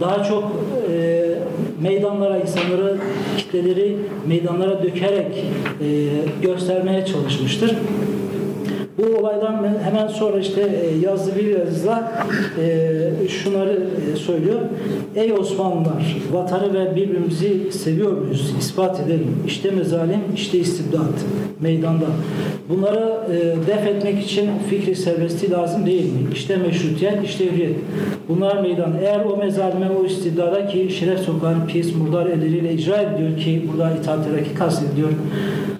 Speaker 4: daha çok meydanlara insanları, kitleleri meydanlara dökerek göstermeye çalışmıştır. Bu olaydan hemen sonra işte e, yazdığı bir yazıda e, şunları e, söylüyor. Ey Osmanlılar, vatanı ve birbirimizi seviyor muyuz? İspat edelim. İşte mezalim, işte istibdat meydanda. Bunları e, def etmek için fikri serbestliği lazım değil mi? İşte meşrutiyet, işte hürriyet. Bunlar meydan. Eğer o mezalime, o istibdada ki şeref sokağın pis, murdar elleriyle icra ediyor ki burada itaat terakki kastediliyor.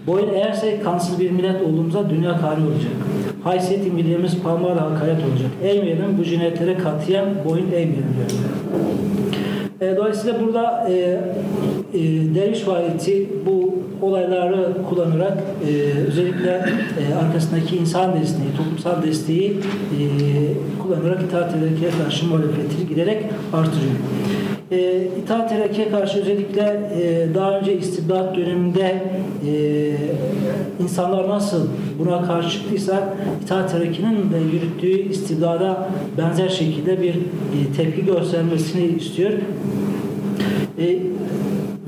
Speaker 4: Boyun eğerse kansız bir millet olduğumuza dünya kâri olacak. Haysiyeti milliyemiz parmağıyla hakaret olacak. Eğmeyelim bu cinayetlere katiyen boyun eğmeyelim diyor. E, dolayısıyla burada e, e, Derviş Valisi bu olayları kullanarak e, özellikle e, arkasındaki insan desteği, toplumsal desteği e, kullanarak itaat ederken karşı muhalefetini giderek artırıyor. E, İttihat Terakki'ye karşı özellikle e, daha önce istibdat döneminde e, insanlar nasıl buna karşı çıktıysa İttihat Terakki'nin de yürüttüğü istibdada benzer şekilde bir e, tepki göstermesini istiyor. E,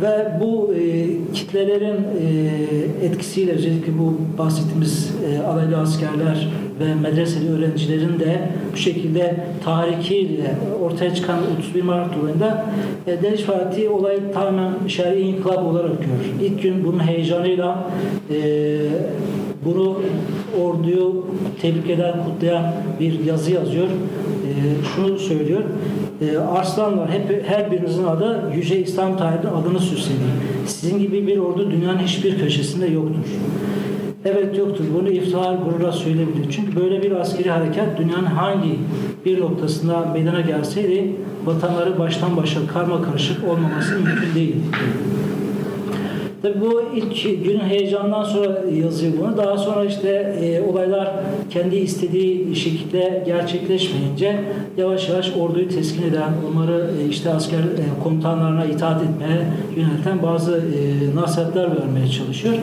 Speaker 4: ve bu e, kitlelerin e, etkisiyle özellikle bu bahsettiğimiz e, alaylı askerler ve medreseli öğrencilerin de bu şekilde tahrikiyle ortaya çıkan 31 Mart olayında e, Deliş Fatih olay tamamen şer'i inkılap olarak görür. İlk gün bunun heyecanıyla e, bunu orduyu tebrik eden, kutlayan bir yazı yazıyor. E, şunu söylüyor. E, Arslanlar hep her birinizin adı Yüce İslam tarihinin adını süsledi. Sizin gibi bir ordu dünyanın hiçbir köşesinde yoktur. Evet yoktur. Bunu iftihar gurura söyleyebilir. Çünkü böyle bir askeri harekat dünyanın hangi bir noktasında meydana gelseydi vatanları baştan başa karma karışık olmaması mümkün değil. Tabii bu ilk günün heyecanından sonra yazıyor bunu. Daha sonra işte e, olaylar kendi istediği şekilde gerçekleşmeyince yavaş yavaş orduyu teskin eden, onları e, işte asker e, komutanlarına itaat etmeye yönelten bazı e, nasihatler vermeye çalışıyor.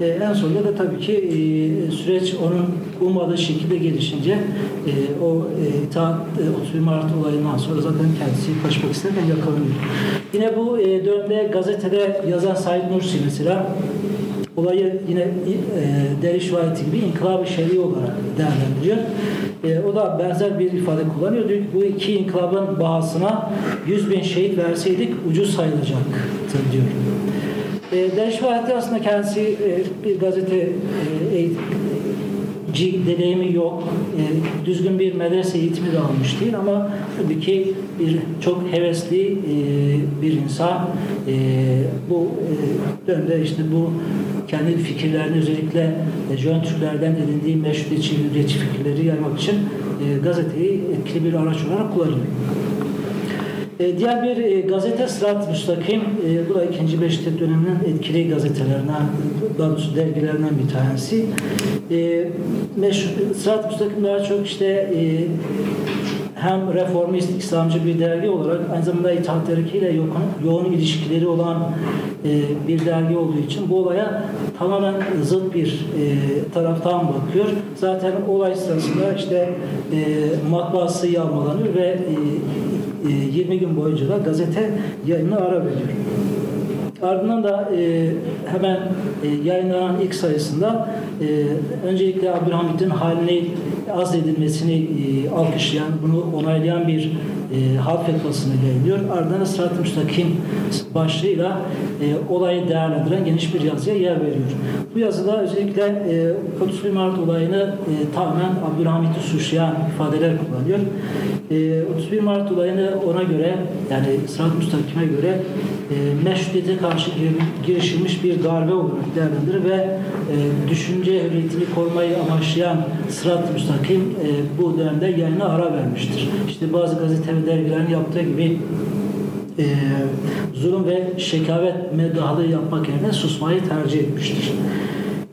Speaker 4: E, en sonunda da tabii ki e, süreç onun ummadığı şekilde gelişince e, o e, itaat e, 31 Mart olayından sonra zaten kendisi kaçmak isterken yakalanıyor. Yine bu e, dönemde gazetede yazan Said Nursi mesela olayı yine e, Deriş Vahiti gibi inkılab-ı şer'i olarak değerlendiriyor. E, o da benzer bir ifade kullanıyor. Diyor ki bu iki inkılabın bahasına 100 bin şehit verseydik ucuz sayılacaktır diyor. E, Deriş aslında kendisi e, bir gazete e, deneyimi yok. E, düzgün bir medrese eğitimi de almış değil ama tabii ki bir çok hevesli e, bir insan. E, bu e, dönemde işte bu kendi fikirlerini özellikle e, Jön Türklerden edindiği meşrutiyetçi, hürriyetçi fikirleri yaymak için e, gazeteyi etkili bir araç olarak kullanıyor. E, diğer bir e, gazete Sırat Müstakim, e, bu da ikinci Beşiktaş döneminin etkili gazetelerinden, daha doğrusu dergilerinden bir tanesi. Meşhur, Sırat Müstakim daha çok işte hem reformist, İslamcı bir dergi olarak aynı zamanda İttihat Terakki ile yoğun, yoğun ilişkileri olan e, bir dergi olduğu için bu olaya tamamen zıt bir e, taraftan bakıyor. Zaten olay sırasında işte e, matbaası yağmalanıyor ve e, 20 gün boyunca da gazete yayını ara veriyor. Ardından da e, hemen e, yayınlanan ilk sayısında e, öncelikle Abdülhamit'in halini azledilmesini e, alkışlayan, bunu onaylayan bir e, halk fetvasını yayınlıyor. Ardından Sırat-ı Müstakim başlığıyla e, olayı değerlendiren geniş bir yazıya yer veriyor. Bu yazıda özellikle e, 31 Mart olayını e, tamamen Abdülhamit'i suçlayan ifadeler kullanıyor. E, 31 Mart olayını ona göre yani Sırat-ı Müstakim'e göre e, meşrutiyete karşı girişilmiş bir darbe olarak değerlendirir ve e, düşünce hürriyetini korumayı amaçlayan Sırat-ı Müstakim e, bu dönemde yayına ara vermiştir. İşte bazı gazete ve dergilerin yaptığı gibi e, zulüm ve şekavet medahlığı yapmak yerine susmayı tercih etmiştir.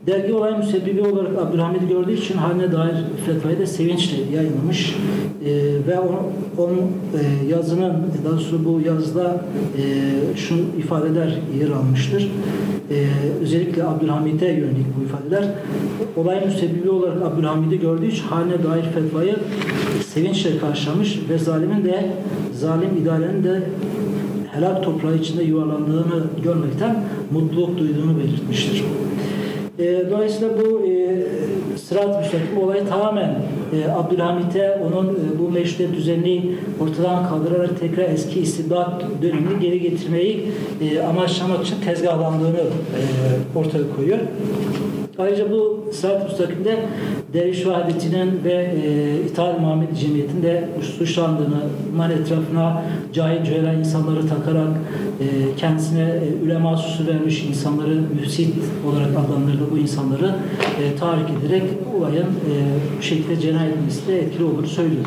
Speaker 4: Dergi olay müsebbibi olarak Abdülhamid'i gördüğü için haline dair fetvayı da sevinçle yayınlamış. E, ve onun, onun e, yazının, daha doğrusu bu yazıda e, şu ifadeler yer almıştır. E, özellikle Abdülhamid'e yönelik bu ifadeler. Olay müsebbibi olarak Abdülhamid'i gördüğü için haline dair fetvayı sevinçle karşılamış ve zalimin de zalim idarenin de helak toprağı içinde yuvarlandığını görmekten mutluluk duyduğunu belirtmiştir. E, dolayısıyla bu e, sırat müstakim olayı tamamen e, Abdülhamit'e onun e, bu meşrutiyet düzenini ortadan kaldırarak tekrar eski istibdat dönemini geri getirmeyi e, amaçlamak için tezgahlandığını e, ortaya koyuyor. Ayrıca bu Sırat-ı Müstakim'de Derviş Vahdeti'nin ve e, İttihat Muhammed Cemiyeti'nin de suçlandığını, bunların etrafına cahil cühela insanları takarak e, kendisine e, ülema süsü vermiş insanları müfsit olarak adlandırdığı bu insanları e, tahrik ederek olayın e, bu şekilde cenayet etmesi de etkili olduğunu söylüyor.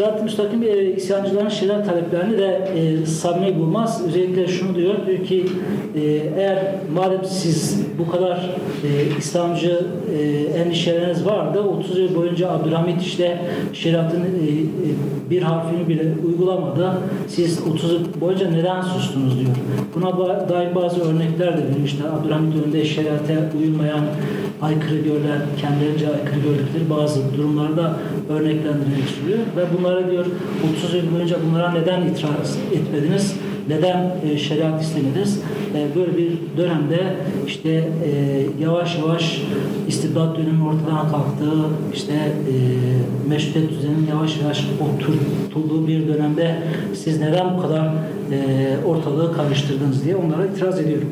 Speaker 4: Sırat-ı Müstakim e, isyancıların şeriat taleplerini de e, samimi bulmaz. Özellikle şunu diyor, diyor ki e, eğer madem siz bu kadar e, İslamcı e, endişeleriniz vardı, 30 yıl boyunca Abdülhamit işte şeriatın e, e, bir harfini bile uygulamadı. Siz 30 yıl boyunca neden sustunuz diyor. Buna dair bazı örnekler de. İşte Abdülhamit önünde şeriate uyulmayan, aykırı görülen, kendilerince aykırı gördükleri bazı durumlarda örneklendirerek sunuyor. Ve bunlara diyor 30 yıl boyunca bunlara neden itiraz etmediniz? Neden e, şeriat istemediniz? E, böyle bir dönemde işte e, yavaş yavaş istibdat dönemi ortadan kalktığı, işte e, meşrutiyet düzeninin yavaş yavaş oturtulduğu bir dönemde siz neden bu kadar e, ortalığı karıştırdınız diye onlara itiraz ediyor.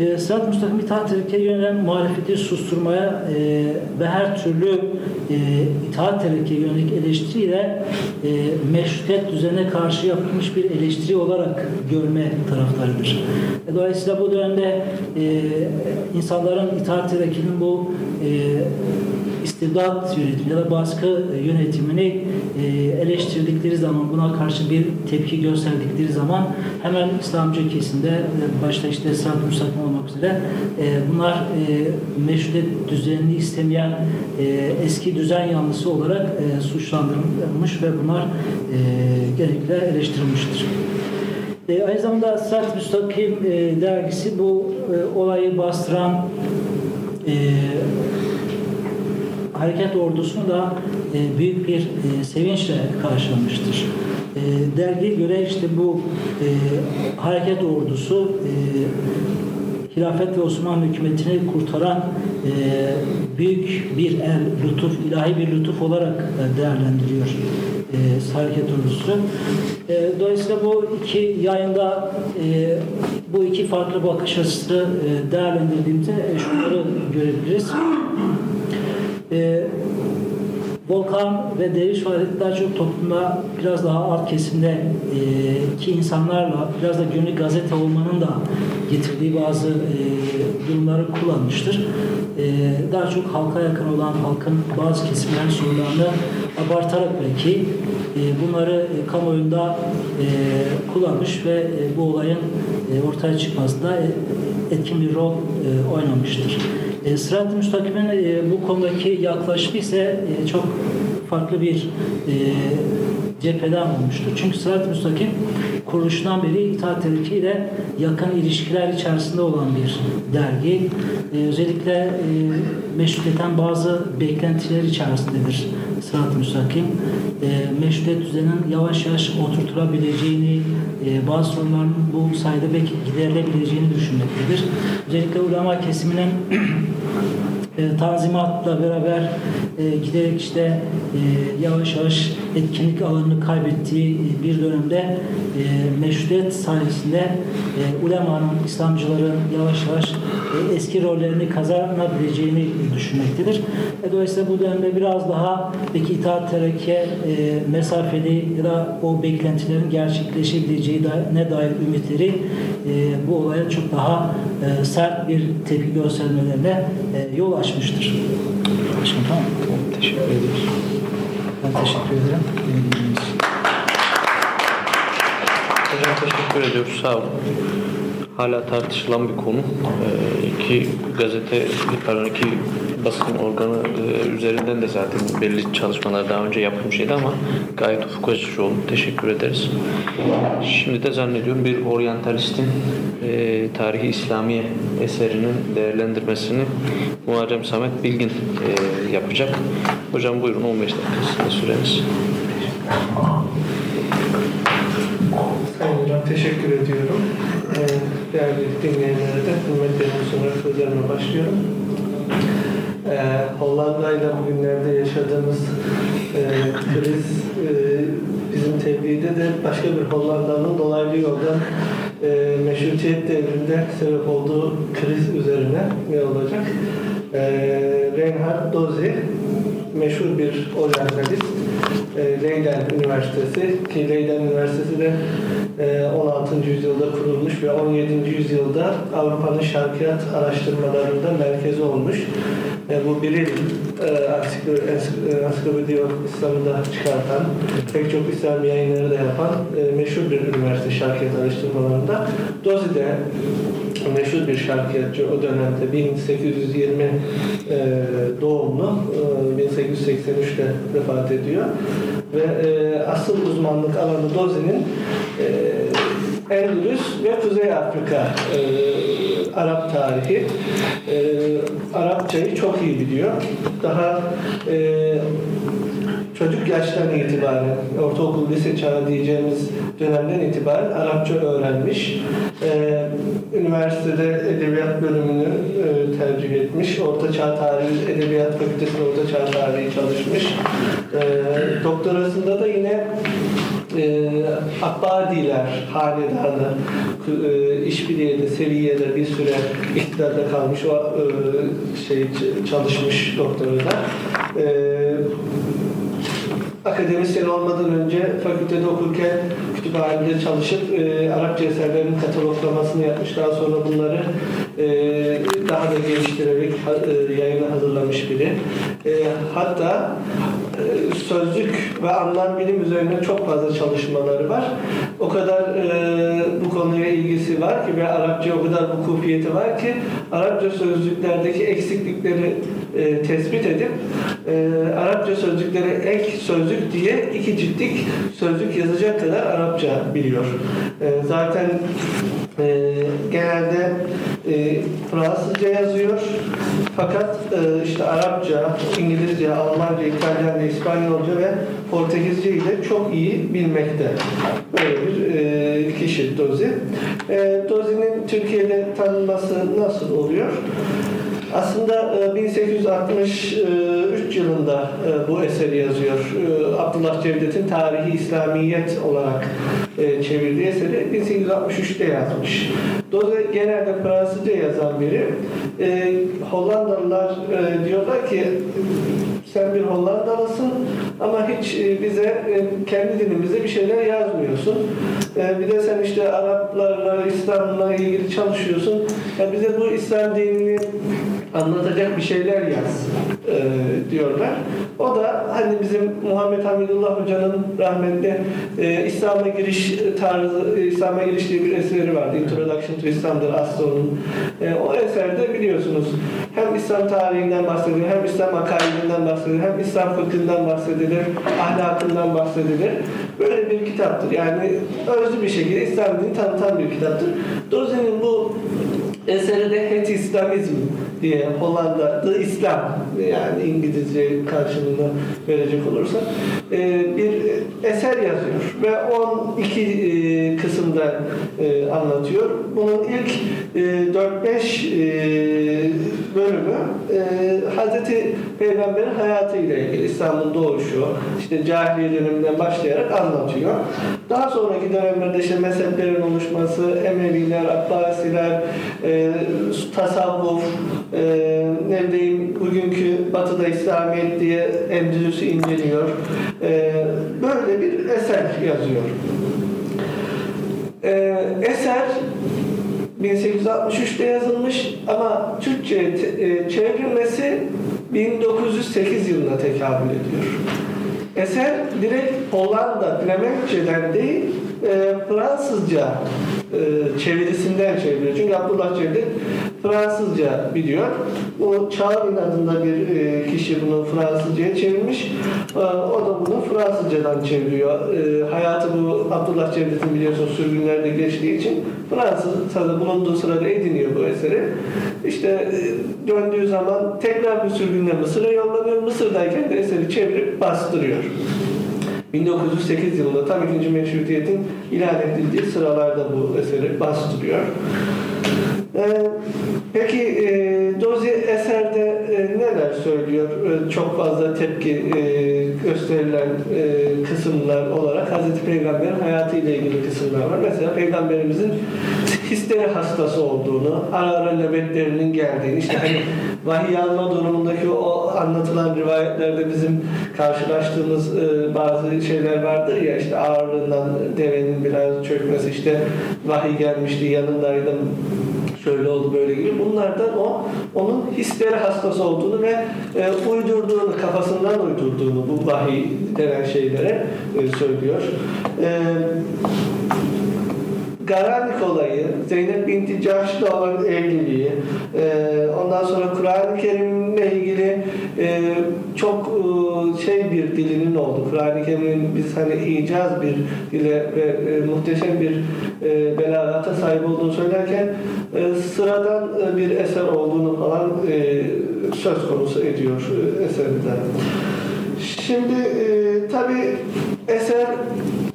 Speaker 4: E, Sırat-ı Müstakim itaat terekkiye yönelen muhalefeti susturmaya e, ve her türlü e, itaat terekkiye yönelik eleştiriyle e, meşrutiyet düzenine karşı yapılmış bir eleştiri olarak görme taraftarıdır. E, dolayısıyla bu dönemde e, insanların itaat terekkinin bu e, istibdat yönetimi ya da baskı yönetimini e, eleştirdikleri zaman buna karşı bir tepki gösterdikleri zaman hemen İslamcı kesimde e, başta işte Sırat-ı Müstakim olmak üzere e, bunlar e, meşrutiyet düzenini istemeyen e, eski düzen yanlısı olarak e, suçlandırılmış ve bunlar e, genellikle eleştirilmiştir. E, aynı zamanda Sırat-ı Müstakim e, dergisi bu e, olayı bastıran e, hareket ordusunu da e, büyük bir e, sevinçle karşılamıştır. E, dergiye göre işte bu e, hareket ordusu e, Hilafet ve Osmanlı hükümetini kurtaran e, büyük bir el, lütuf, ilahi bir lütuf olarak e, değerlendiriyor e, hareket ordusu. E, dolayısıyla bu iki yayında e, bu iki farklı bakış açısı e, değerlendirdiğimizde e, şunları görebiliriz. E, Volkan ve Derviş Faaliyeti daha çok toplumda biraz daha alt kesimde e, ki insanlarla biraz da günlük gazete olmanın da getirdiği bazı e, durumları kullanmıştır. E, daha çok halka yakın olan halkın bazı kesimlerin sorunlarını abartarak belki e, bunları e, kamuoyunda e, kullanmış ve e, bu olayın e, ortaya çıkmasında e, etkin bir rol e, oynamıştır. E, Sırat-ı Müstakim'in e, bu konudaki yaklaşımı ise e, çok farklı bir e, cepheden olmuştur. Çünkü Sırat-ı Müstakim kuruluşundan beri itaat ile yakın ilişkiler içerisinde olan bir dergi. E, özellikle e, meşrutiyeten bazı beklentiler içerisindedir Sırat-ı Müstakim. E, meşrutiyet düzeninin yavaş yavaş oturtulabileceğini, e, bazı sorunların bu sayede belki giderilebileceğini düşünmektedir. Özellikle ulema kesiminin e, tanzimatla beraber e, giderek işte e, yavaş yavaş etkinlik alanını kaybettiği bir dönemde e, meşrutiyet sayesinde e, ulemanın, İslamcıların yavaş yavaş e, eski rollerini kazanabileceğini düşünmektedir. E, dolayısıyla bu dönemde biraz daha belki itaat terekkiye e, mesafeli ya da o beklentilerin gerçekleşebileceği da, ne dair ümitleri e, bu olaya çok daha e, sert bir tepki göstermelerine e, yol açmıştır. Başkanım tamam mı?
Speaker 2: Teşekkür ediyoruz.
Speaker 4: Ben teşekkür ederim.
Speaker 2: Hocam teşekkür ediyoruz. Sağ olun. Hala tartışılan bir konu. Ee, iki gazete, iki basın organı e, üzerinden de zaten belli çalışmalar daha önce yapılmıştı ama gayet ufuk açıcı oldu. Teşekkür ederiz. Şimdi de zannediyorum bir oryantalistin e, tarihi İslamiye eserinin değerlendirmesini Muharrem Samet Bilgin e, yapacak. Hocam buyurun 15 dakika süreniz.
Speaker 5: Hocam teşekkür ediyorum. Ee, değerli dinleyenlere de hürmetlerimi sunarak sözlerime başlıyorum. Ee, Hollanda ile bugünlerde yaşadığımız e, kriz e, bizim tebliğde de başka bir Hollanda'nın dolaylı yoldan e, meşrutiyet devrinde sebep olduğu kriz üzerine ne olacak? E, Reinhard Dozi meşhur bir oryantalist. E, Leiden Üniversitesi ki Leiden Üniversitesi de e, 16. yüzyılda kurulmuş ve 17. yüzyılda Avrupa'nın şarkiyat araştırmalarında merkezi olmuş. E, bu Biril e, e, Ansiklopedi İslam'ı da çıkartan, pek çok İslam yayınları da yapan e, meşhur bir üniversite şarkiyat araştırmalarında. Dozi de meşhur bir şarkiyatçı o dönemde 1820 e, doğumlu, e, 1883'te vefat ediyor. Ve e, asıl uzmanlık alanı Dozi'nin e, Endülüs ve Kuzey Afrika e, Arap tarihi. E, Arapçayı çok iyi biliyor. Daha e, çocuk yaştan itibaren, ortaokul, lise çağı diyeceğimiz dönemden itibaren Arapça öğrenmiş. Ee, üniversitede edebiyat bölümünü e, tercih etmiş. Orta Çağ Tarihi, Edebiyat Fakültesi'nde Orta Çağ Tarihi çalışmış. Ee, doktorasında da yine e, Abbadiler hanedanı e, işbirliğiyle, seviyede bir süre iktidarda kalmış o e, şey çalışmış doktorada. E, akademisyen olmadan önce fakültede okurken kütüphanede çalışıp e, Arapça eserlerin kataloglamasını yapmış. Daha sonra bunları daha da geliştirerek e, yayına hazırlamış biri. E, hatta e, sözlük ve anlam bilim üzerine çok fazla çalışmaları var. O kadar e, bu konuya ilgisi var ki ve Arapça o kadar vukufiyeti var ki Arapça sözlüklerdeki eksiklikleri tespit edip Arapça sözlüklere ek sözlük diye iki ciltlik sözlük yazacak kadar Arapça biliyor. Zaten genelde e, Fransızca yazıyor. Fakat e, işte Arapça, İngilizce, Almanca, İtalyanca, İspanyolca ve Portekizce ile çok iyi bilmekte. Böyle bir e, kişi Dozi. E, Dozi'nin Türkiye'de tanınması nasıl oluyor? Aslında e, 1863 yılında e, bu eseri yazıyor. E, Abdullah Cevdet'in Tarihi İslamiyet olarak e, çevirdiği eseri 1863'te yazmış. Dolayısıyla genelde Fransızca yazan biri. E, Hollandalılar e, diyorlar ki sen bir Hollandalısın ama hiç e, bize e, kendi dilimizde bir şeyler yazmıyorsun. E, Bir de sen işte Araplarla, İslam'la ilgili çalışıyorsun. Ya bize bu İslam dinini anlatacak bir şeyler yaz e, diyorlar. O da hani bizim Muhammed Hamidullah Hoca'nın rahmetli e, İslam'a giriş tarzı, İslam'a giriş diye bir eseri vardı. Introduction to İslam'dır Astro'nun. E, o eserde biliyorsunuz hem İslam tarihinden bahsedilir, hem İslam akaidinden bahsedilir, hem İslam fıkhından bahsedilir, ahlakından bahsedilir. Böyle bir kitaptır. Yani özlü bir şekilde İslam dinini tanıtan bir kitaptır. Dozi'nin bu eseri de Het İslamizm diye Hollanda'da İslam yani İngilizce karşılığını verecek olursa e, bir eser yazıyor ve 12 e, kısımda e, anlatıyor. Bunun ilk e, 4-5 bölümü e, Hazreti Peygamber'in hayatıyla ilgili İslam'ın doğuşu, işte cahiliye döneminden başlayarak anlatıyor. Daha sonraki dönemlerde işte mezheplerin oluşması, Emeviler, Abbasiler, tasavvuf, e, ne bileyim bugünkü Batı'da İslamiyet diye Endülüs'ü inceliyor. E, böyle bir eser yazıyor. E, eser 1863'te yazılmış ama Türkçe'ye e, çevrilmesi 1908 yılına tekabül ediyor. Eser direkt Hollanda Flemenkçeden değil e, Fransızca e, çevirisinden çevriliyor. Çünkü Abdullah Cevdet Fransızca biliyor. O Çağrı'nın adında bir e, kişi bunu Fransızca'ya çevirmiş. E, o da bunu Fransızcadan çeviriyor. E, hayatı bu Abdullah Cevdet'in biliyorsunuz sürgünlerde geçtiği için Fransızca'da bulunduğu sırada ediniyor bu eseri. İşte e, döndüğü zaman tekrar bir sürgünle Mısır'a yollanıyor. Mısır'dayken de eseri çevirip bastırıyor. 1908 yılında tam ikinci meşrutiyetin ilan edildiği sıralarda bu eseri bastırıyor. Ee, peki e, Dozi eserde e, neler söylüyor? E, çok fazla tepki e, gösterilen e, kısımlar olarak Hazreti Peygamber'in hayatıyla ilgili kısımlar var. Mesela Peygamberimizin histeri hastası olduğunu, ara ara nöbetlerinin geldiğini, işte hani vahiy alma durumundaki o anlatılan rivayetlerde bizim karşılaştığımız e, bazı şeyler vardır ya işte ağırlığından devenin biraz çökmesi işte vahiy gelmişti yanındaydım şöyle oldu böyle gibi bunlardan o onun histeri hastası olduğunu ve e, uydurduğunu kafasından uydurduğunu bu vahiy denen şeylere e, söylüyor. E, Garanik olayı, Zeynep binti Cahş'la olan evliliği, e, ondan sonra Kur'an-ı Kerim'le ilgili e, çok e, şey bir dilinin oldu. Kur'an-ı Kerim'in biz hani icaz bir dile ve e, muhteşem bir e, belagata sahip olduğunu söylerken e, sıradan e, bir eser olduğunu falan e, söz konusu ediyor e, eserinde. Şimdi e, tabi eser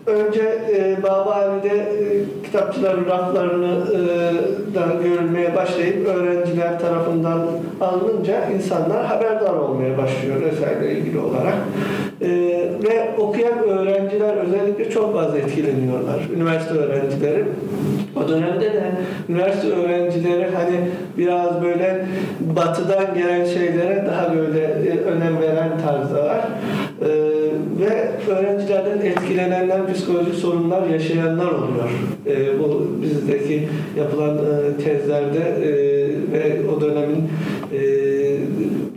Speaker 5: önce e, Babali'de e, kitapçıların raflarını e, görülmeye başlayıp öğrenciler tarafından alınınca insanlar haberdar olmaya başlıyor eserle ilgili olarak. E, ve okuyan öğrenciler özellikle çok fazla etkileniyorlar. Üniversite öğrencileri. O dönemde de üniversite öğrencileri hani biraz böyle batıdan gelen şeylere daha böyle e, önem veren tarzdalar. E, ve öğrencilerden etkilenenler psikolojik sorunlar yaşayanlar oluyor. E, bu bizdeki yapılan e, tezlerde e, ve o dönemin e,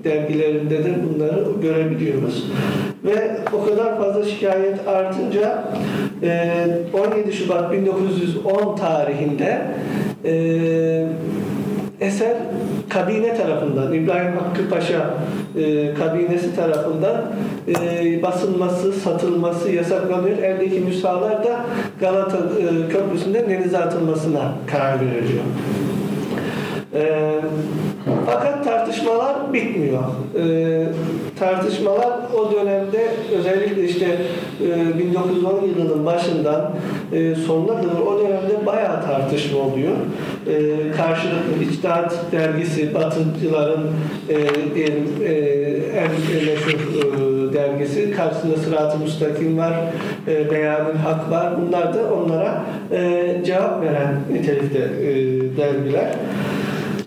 Speaker 5: dergilerinde de bunları görebiliyoruz. Ve o kadar fazla şikayet artınca e, 17 Şubat 1910 tarihinde e, eser kabine tarafından, İbrahim Hakkı Paşa e, kabinesi tarafından e, basılması, satılması yasaklanıyor. Eldeki nüshalar da Galata e, Köprüsü'nde denize atılmasına karar veriliyor. E, fakat tartışmalar bitmiyor. E, tartışmalar o dönemde özellikle işte e, 1910 yılının başından e, sonuna kadar o dönemde bayağı tartışma oluyor. E, karşılıklı İçtihat dergisi Batıcıların e, e, en meşhur e, dergisi karşısında Sırat-ı Müstakim var, e, Beyanül Hak var. Bunlar da onlara e, cevap veren nitelikte e, dergiler.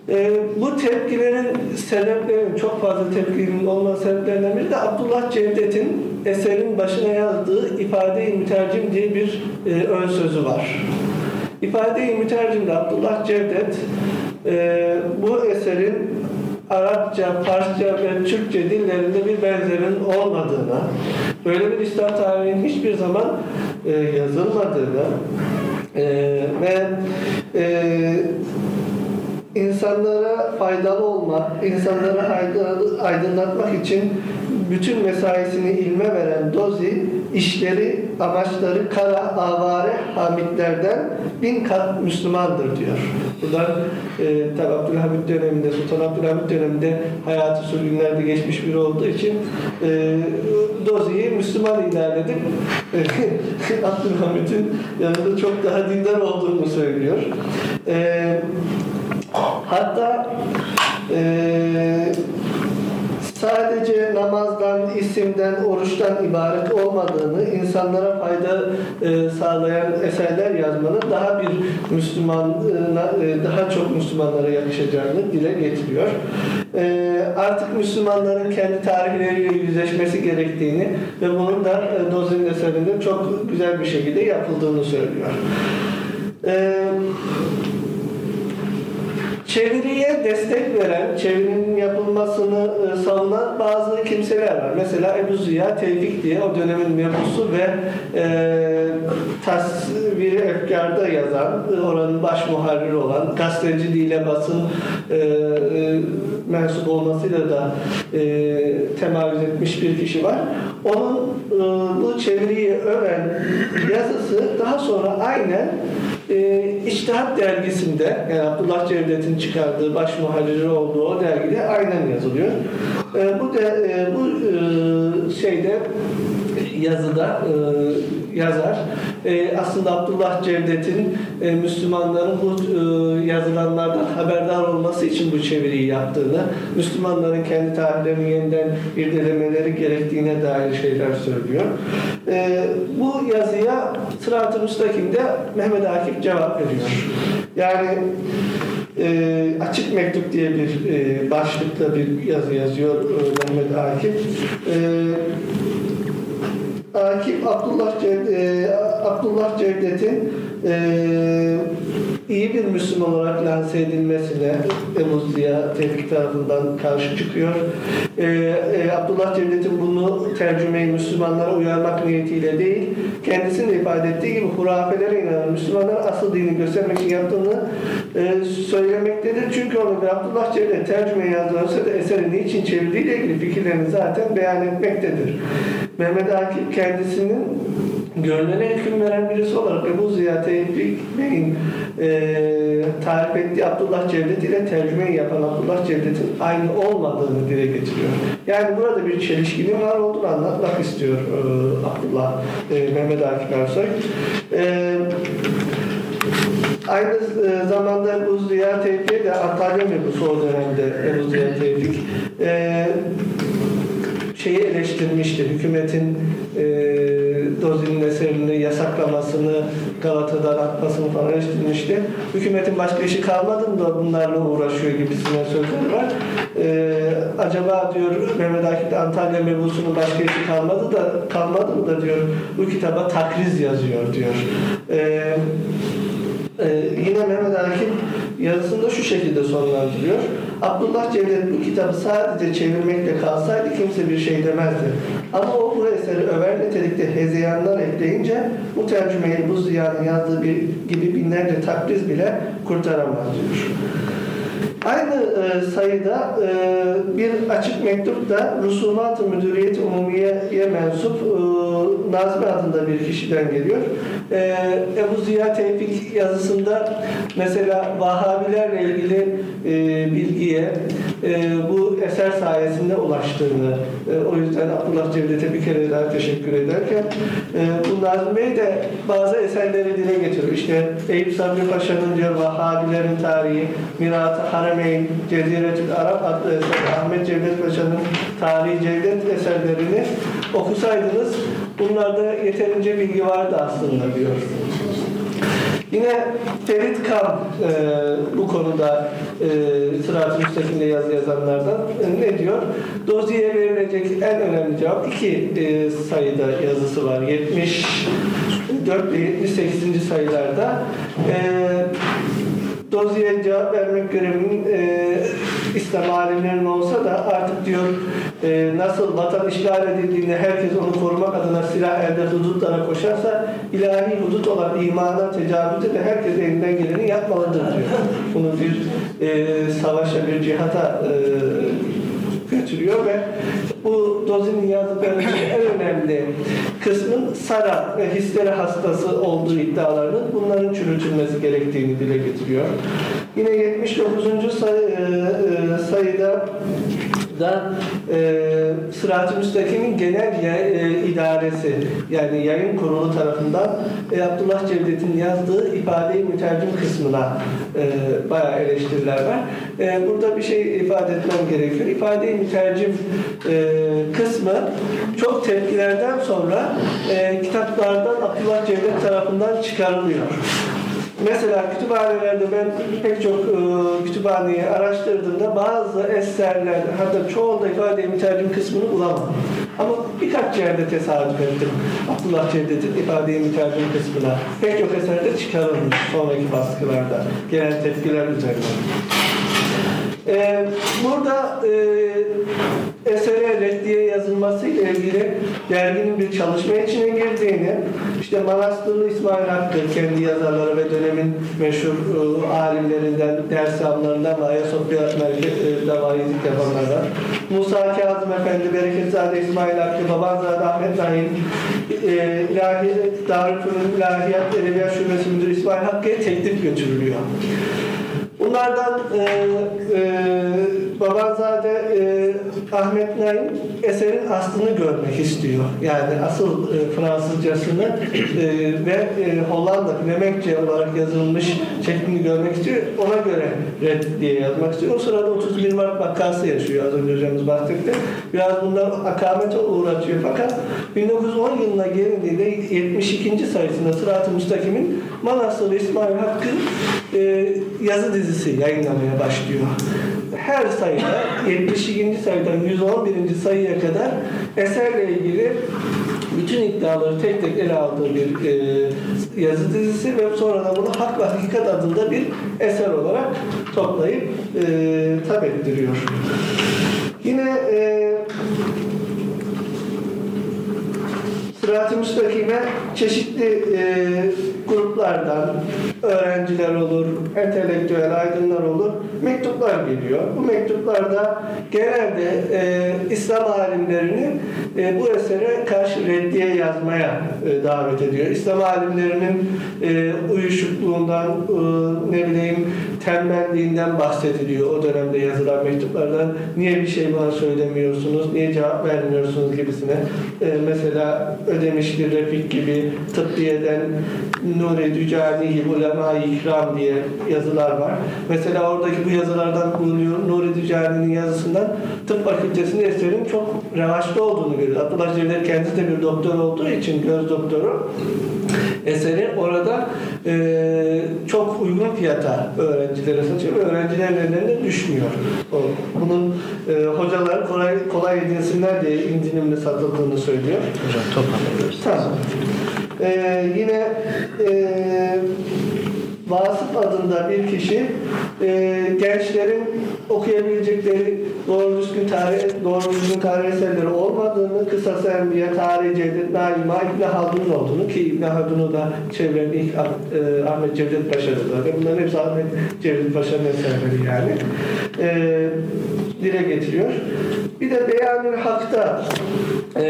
Speaker 5: E, bu tepkilerin sebeplerinin çok fazla tepkinin olma sebeplerinden biri de Abdullah Cevdet'in eserin başına yazdığı ifade-i mütercim diye bir e, ön sözü var. İfade-i mütercimde Abdullah Cevdet e, bu eserin Arapça, Farsça ve Türkçe dillerinde bir benzerinin olmadığını, böyle bir İslam tarihinin hiçbir zaman e, yazılmadığını e, ve e, insanlara faydalı olmak, insanlara aydınlatmak için bütün mesaisini ilme veren Dozi, işleri, amaçları kara, avare Hamitlerden bin kat Müslümandır diyor. Buradan e, tabi Abdülhamit döneminde, Sultan Abdülhamit döneminde hayatı sürgünlerde geçmiş biri olduğu için e, Dozi'yi Müslüman ilan edip Abdülhamit'in yanında çok daha dindar olduğunu söylüyor. E, hatta e, sadece namazdan, isimden, oruçtan ibaret olmadığını, insanlara fayda e, sağlayan eserler yazmanın daha bir Müslümana, e, daha çok Müslümanlara yakışacağını dile getiriyor. E, artık Müslümanların kendi tarihleriyle yüzleşmesi gerektiğini ve bunun da e, Dozin eserinde çok güzel bir şekilde yapıldığını söylüyor. E, Çeviriye destek veren, çevirinin yapılmasını e, savunan bazı kimseler var. Mesela Ebu Ziya Tevfik diye o dönemin mebusu ve e, tasviri efkarda yazan, e, oranın baş muharriri olan, gazeteci dile basın e, e, mensup olmasıyla da e, temayüz etmiş bir kişi var. Onun e, bu çeviriyi öven yazısı daha sonra aynen e, İçtihat dergisinde yani Abdullah Cevdet'in çıkardığı baş muharriri olduğu o dergide aynen yazılıyor. E, bu de e, bu e, şeyde yazıda e, yazar. E, aslında Abdullah Cevdet'in e, Müslümanların bu e, yazılanlardan haberdar olması için bu çeviriyi yaptığını, Müslümanların kendi tarihlerini yeniden irdelemeleri gerektiğine dair şeyler söylüyor. E, bu yazıya Sırat-ı Müstakim'de Mehmet Akif cevap veriyor. Yani e, açık mektup diye bir e, başlıkta bir yazı yazıyor e, Mehmet Akif. E, Abdullah, Cev e, Abdullah Cevdet'in e, iyi bir Müslüman olarak lanse edilmesine Ebu Ziya Tevfik tarafından karşı çıkıyor. E, e, Abdullah Cevdet'in bunu tercümeyi Müslümanlara uyarmak niyetiyle değil, kendisinin de ifade ettiği gibi hurafelere inanan Müslümanlara asıl dini göstermek için yaptığını e, söylemektedir. Çünkü onu bir Abdullah Cevdet tercüme yazdığı da eseri niçin çevirdiğiyle ilgili fikirlerini zaten beyan etmektedir. Mehmet Akif kendisinin gönlüne hüküm veren birisi olarak Ebu Ziya Tevfik Bey'in e, tarif ettiği Abdullah Cevdet ile tercümeyi yapan Abdullah Cevdet'in aynı olmadığını dile getiriyor. Yani burada bir çelişkinin var olduğunu anlatmak istiyor e, Abdullah e, Mehmet Akif Ersoy. E, Aynı e, zamanda Ebu Ziya Tevfik de Antalya mebusu o dönemde Ebu Ziya Tevfik e, şeyi eleştirmişti. Hükümetin e, Dozi'nin eserini yasaklamasını, Galata'dan atmasını falan eleştirmişti. Hükümetin başka işi kalmadı mı da bunlarla uğraşıyor gibisine sözleri var. E, acaba diyor Mehmet Akif Antalya mebusunun başka işi kalmadı da kalmadı mı da diyor bu kitaba takriz yazıyor diyor. E, ee, yine Mehmet Akif yazısında şu şekilde sonlandırıyor. Abdullah Cevdet bu kitabı sadece çevirmekle kalsaydı kimse bir şey demezdi. Ama o bu eseri över nitelikte hezeyanlar ekleyince bu tercümeyi bu ziyanın yazdığı bir, gibi binlerce takriz bile kurtaramaz diyor. Aynı e, sayıda e, bir açık mektup da Rusumat-ı Müdüriyet-i Umumiye'ye mensup e, Nazmi adında bir kişiden geliyor. E, Ebu Ziya Tevfik yazısında mesela Vahabilerle ilgili e, bilgiye e, bu eser sayesinde ulaştığını e, o yüzden Abdullah Cevdet'e bir kere daha teşekkür ederken e, bu de bazı eserleri dile getiriyor. İşte Eyüp Sabri Paşa'nın diyor Vahabilerin tarihi, Mirat-ı Harameyn, Ceziretül Arap adlı eser, Ahmet Cevdet Paşa'nın Tarihi Cevdet eserlerini okusaydınız bunlarda yeterince bilgi vardı aslında diyor. Yine Ferit Kan e, bu konuda e, Sırat-ı Müstakim'de yazı yazanlardan e, ne diyor? Doziye verilecek en önemli cevap iki e, sayıda yazısı var. 74 ve 78. sayılarda. E, Doziye cevap vermek görevinin e, İslam alimlerinin olsa da artık diyor e, nasıl vatan işgal edildiğinde herkes onu korumak adına silah elde hudutlara koşarsa ilahi hudut olan imana tecavüzde de herkes elinden geleni yapmalıdır diyor. Bunu bir e, savaşa, bir cihata e, götürüyor ve bu Dozi'nin yazdıklarının en önemli kısmın Sara ve histeri hastası olduğu iddialarının bunların çürütülmesi gerektiğini dile getiriyor. Yine 79. Sayı, e, sayıda da e, Sırat-ı Müstakim'in genel yay, e, idaresi yani yayın kurulu tarafından e, Abdullah Cevdet'in yazdığı ifade-i mütercim kısmına e, bayağı eleştiriler var. E, burada bir şey ifade etmem gerekiyor. İfade-i mütercim e, kısmı çok tepkilerden sonra e, kitaplardan Abdullah Cevdet tarafından çıkarılıyor. Mesela kütüphanelerde ben pek çok e, kütüphaneyi araştırdığımda bazı eserler hatta çoğunda ifade mütercim kısmını bulamadım. Ama birkaç yerde tesadüf ettim. Abdullah Cevdet'in ifade mütercim kısmına. Pek çok eserde çıkarılmış sonraki baskılarda. Genel tepkiler üzerine. Ee, burada e, esere reddiye yazılması ile ilgili derginin bir çalışma içine girdiğini, işte Manastırlı İsmail Hakkı kendi yazarları ve dönemin meşhur e, alimlerinden, ders alımlarından ve Ayasofya'da vaizlik yapanlardan, Musa Kazım Efendi, Bereketzade İsmail Hakkı, Babanzade Ahmet Naim, e, ilahi, Darülfünun İlahiyat Edebiyat Şubesi Müdürü İsmail Hakkı'ya teklif götürülüyor. Bunlardan e, e, Babanzade e, Ahmet Naim eserin aslını görmek istiyor. Yani asıl e, Fransızcasını e, ve e, Hollanda Flemengce olarak yazılmış şeklini görmek istiyor. Ona göre red diye yazmak istiyor. O sırada 31 Mart vakası yaşıyor az önce hocamız bahsetti. Biraz bunlar akamete uğratıyor fakat 1910 yılına gelindiğinde 72. sayısında Sırat-ı Müstakim'in Manastır İsmail Hakkı e, yazı dizisi yayınlamaya başlıyor. Her sayıda 72. sayıdan 111. sayıya kadar eserle ilgili bütün iddiaları tek tek ele aldığı bir e, yazı dizisi ve sonra da bunu Hak ve Hakikat adında bir eser olarak toplayıp e, tab ettiriyor. Yine e, Sırat-ı Müstakim'e çeşitli e, gruplardan öğrenciler olur, entelektüel aydınlar olur, mektuplar geliyor. Bu mektuplarda genelde e, İslam alimlerini e, bu esere karşı reddiye yazmaya e, davet ediyor. İslam alimlerinin e, uyuşukluğundan, e, ne bileyim tembelliğinden bahsediliyor o dönemde yazılan mektuplardan. Niye bir şey bana söylemiyorsunuz, niye cevap vermiyorsunuz gibisine. E, mesela Ödemişli Refik gibi tıbbiyeden Nuri Dücani Ulema-i İkram diye yazılar var. Mesela oradaki bu yazılardan bulunuyor. Nuri Dücani'nin yazısından tıp fakültesinde eserin çok revaçta olduğunu görüyoruz. Abdullah Cevdet kendisi de bir doktor olduğu için göz doktoru eseri orada e, çok uygun fiyata öğrencilere satıyor ve öğrencilerin ellerine düşmüyor. O, bunun e, hocalar kolay, kolay edinsinler diye indirimli satıldığını söylüyor.
Speaker 2: Hocam toparlayabiliriz.
Speaker 5: Tamam. Ee, yine e, Vasıf adında bir kişi e, gençlerin okuyabilecekleri doğru düzgün tarih, doğru düzgün tarih eserleri olmadığını, kısa Enbiya, Tarih Cevdet, Naima, İbn Haldun olduğunu ki İbn Haldun'u da çevren ilk e, Ahmet Cevdet Paşa'dır zaten. Bunların hepsi Ahmet Cevdet Paşa'nın eserleri yani. E, dile getiriyor. Bir de Beyanül Hak'ta e,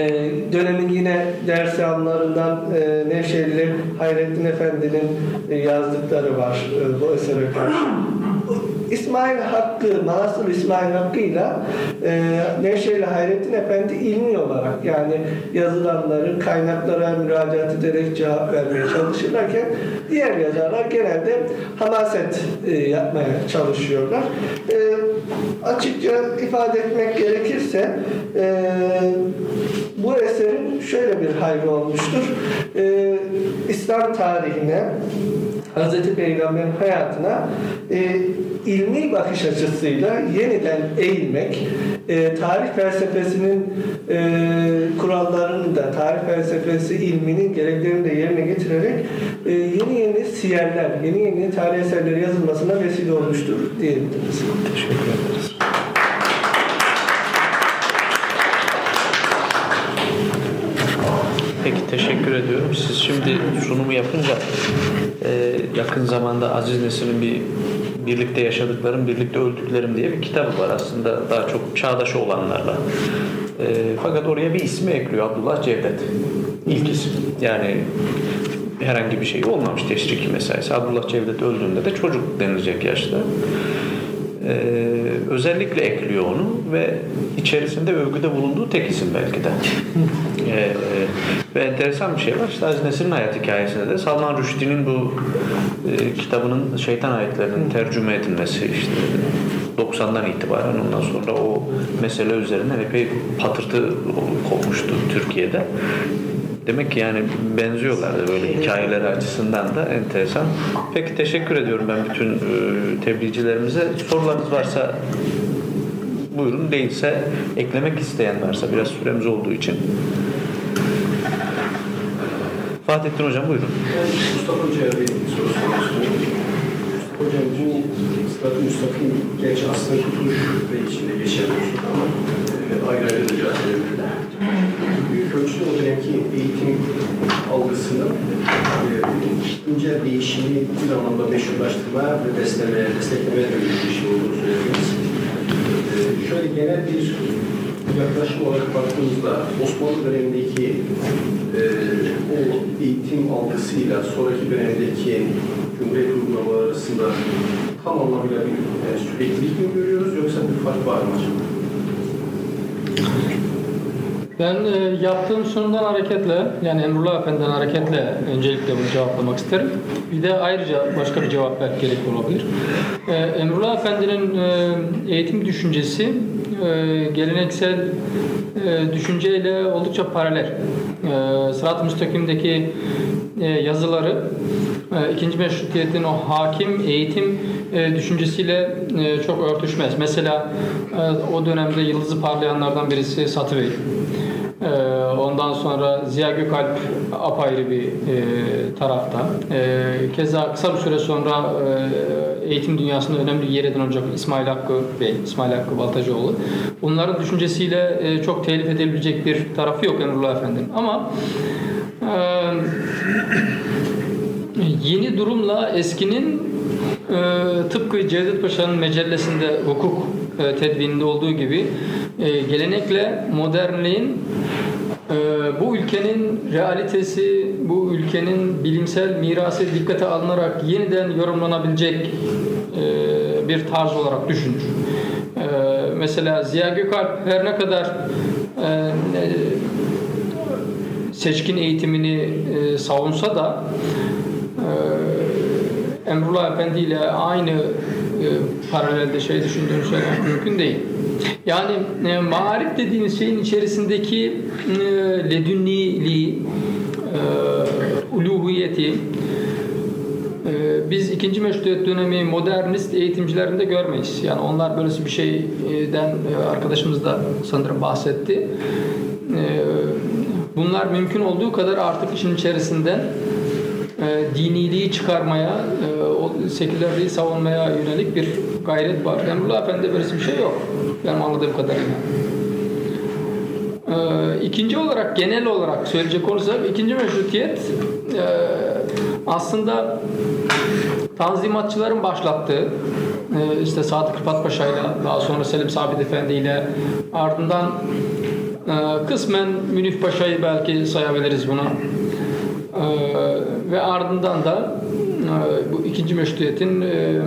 Speaker 5: dönemin yine dersi anlarından e, Nevşehirli Hayrettin Efendi'nin e, yazdıkları var e, bu esere karşı. İsmail Hakkı, Manastır İsmail Hakkı'yla e, Nevşehirli Hayrettin Efendi ilmi olarak yani yazılanları kaynaklara müracaat ederek cevap vermeye çalışırlarken diğer yazarlar genelde hamaset e, yapmaya çalışıyorlar. E, açıkça ifade etmek gerekirse e, bu eserin şöyle bir hayrı olmuştur. E, İslam tarihine Hz. Peygamber'in hayatına e, ilmi bakış açısıyla yeniden eğilmek, e, tarih felsefesinin e, kurallarını da, tarih felsefesi ilminin gereklerini de yerine getirerek e, yeni yeni siyerler, yeni yeni tarih eserleri yazılmasına vesile olmuştur diyebiliriz.
Speaker 2: Teşekkür ederiz. Peki teşekkür ediyorum. Siz şimdi sunumu yapınca e, yakın zamanda Aziz Nesin'in bir birlikte yaşadıklarım, birlikte öldüklerim diye bir kitabı var aslında daha çok çağdaş olanlarla. E, fakat oraya bir ismi ekliyor Abdullah Cevdet. İlk isim. Yani herhangi bir şey olmamış teşriki mesaisi. Abdullah Cevdet öldüğünde de çocuk denilecek yaşta. Ee, özellikle ekliyor onu ve içerisinde övgüde bulunduğu tek isim belki de. Ee, ve enteresan bir şey var. İşte Aziz Nesin'in hayat hikayesinde de Salman Rushdie'nin bu e, kitabının şeytan ayetlerinin tercüme edilmesi işte 90'dan itibaren ondan sonra o mesele üzerinden epey patırtı kopmuştu Türkiye'de. Demek ki yani benziyorlar da böyle hikayeleri açısından da enteresan. Peki teşekkür ediyorum ben bütün e, tebliğcilerimize. Sorularınız varsa buyurun değilse eklemek isteyen varsa biraz süremiz olduğu için. Fatih'tin hocam buyurun.
Speaker 6: Mustafa Hoca'ya bir soru sormak istiyorum. Hocam dün Sırat-ı Müstakim genç aslında kurtuluş ve içinde geçen ama e, ayrı ayrı mücadelelerinde. Büyük ölçüde o dönemki eğitim algısını e, ince değişimi bir anlamda meşrulaştırma ve beslemeye, desteklemeye dönük bir şey olduğunu söylediniz. E, şöyle genel bir yaklaşım olarak baktığımızda Osmanlı dönemindeki e, o eğitim algısıyla sonraki dönemdeki Cumhuriyet uygulamaları arasında tam anlamıyla bir e, süreklilik mi görüyoruz yoksa bir fark var mı acaba?
Speaker 1: Ben e, yaptığım sunumdan hareketle, yani Emrullah Efendi'den hareketle öncelikle bunu cevaplamak isterim. Bir de ayrıca başka bir cevap belki gerek olabilir. E, Emrullah Efendi'nin e, eğitim düşüncesi e, geleneksel e, düşünceyle oldukça paralel. E, Sırat-ı Müstakim'deki e, yazıları e, ikinci meşrutiyetin o hakim eğitim e, düşüncesiyle e, çok örtüşmez. Mesela e, o dönemde yıldızı parlayanlardan birisi Satı Ee, Ondan sonra Ziya Gökalp apayrı bir e, tarafta. E, keza kısa bir süre sonra e, eğitim dünyasında önemli bir yer edinecek İsmail Hakkı Bey, İsmail Hakkı Baltacıoğlu. Bunların düşüncesiyle e, çok telif edilebilecek bir tarafı yok Emrullah Efendi'nin. Ama e, yeni durumla eskinin e, tıpkı Cevdet Paşa'nın mecellesinde hukuk e, tedvininde olduğu gibi e, gelenekle modernliğin bu ülkenin realitesi, bu ülkenin bilimsel mirası dikkate alınarak yeniden yorumlanabilecek e, bir tarz olarak düşünür. E, mesela Ziya Gökalp her ne kadar e, seçkin eğitimini e, savunsa da Emrullah Efendi ile aynı paralelde şey düşündüğünü söylemek mümkün değil. Yani e, marif dediğimiz şeyin içerisindeki e, ledünniliği, e, uluhiyeti e, biz ikinci meşrutiyet dönemi modernist eğitimcilerinde görmeyiz. Yani onlar böylesi bir şeyden e, arkadaşımız da sanırım bahsetti. E, bunlar mümkün olduğu kadar artık işin içerisinden e, diniliği çıkarmaya, e, o sekülerliği savunmaya yönelik bir gayret var. Emrullah Efendi'de böyle bir şey yok. Benim anladığım kadarıyla. E, ikinci olarak, genel olarak söyleyecek olursak, ikinci meşrutiyet e, aslında tanzimatçıların başlattığı, e, işte Sadık Rıfat Paşa ile, daha sonra Selim Sabit Efendi ile, ardından e, kısmen Münif Paşa'yı belki sayabiliriz buna. Ee, ve ardından da e, bu ikinci meşrutiyetin e,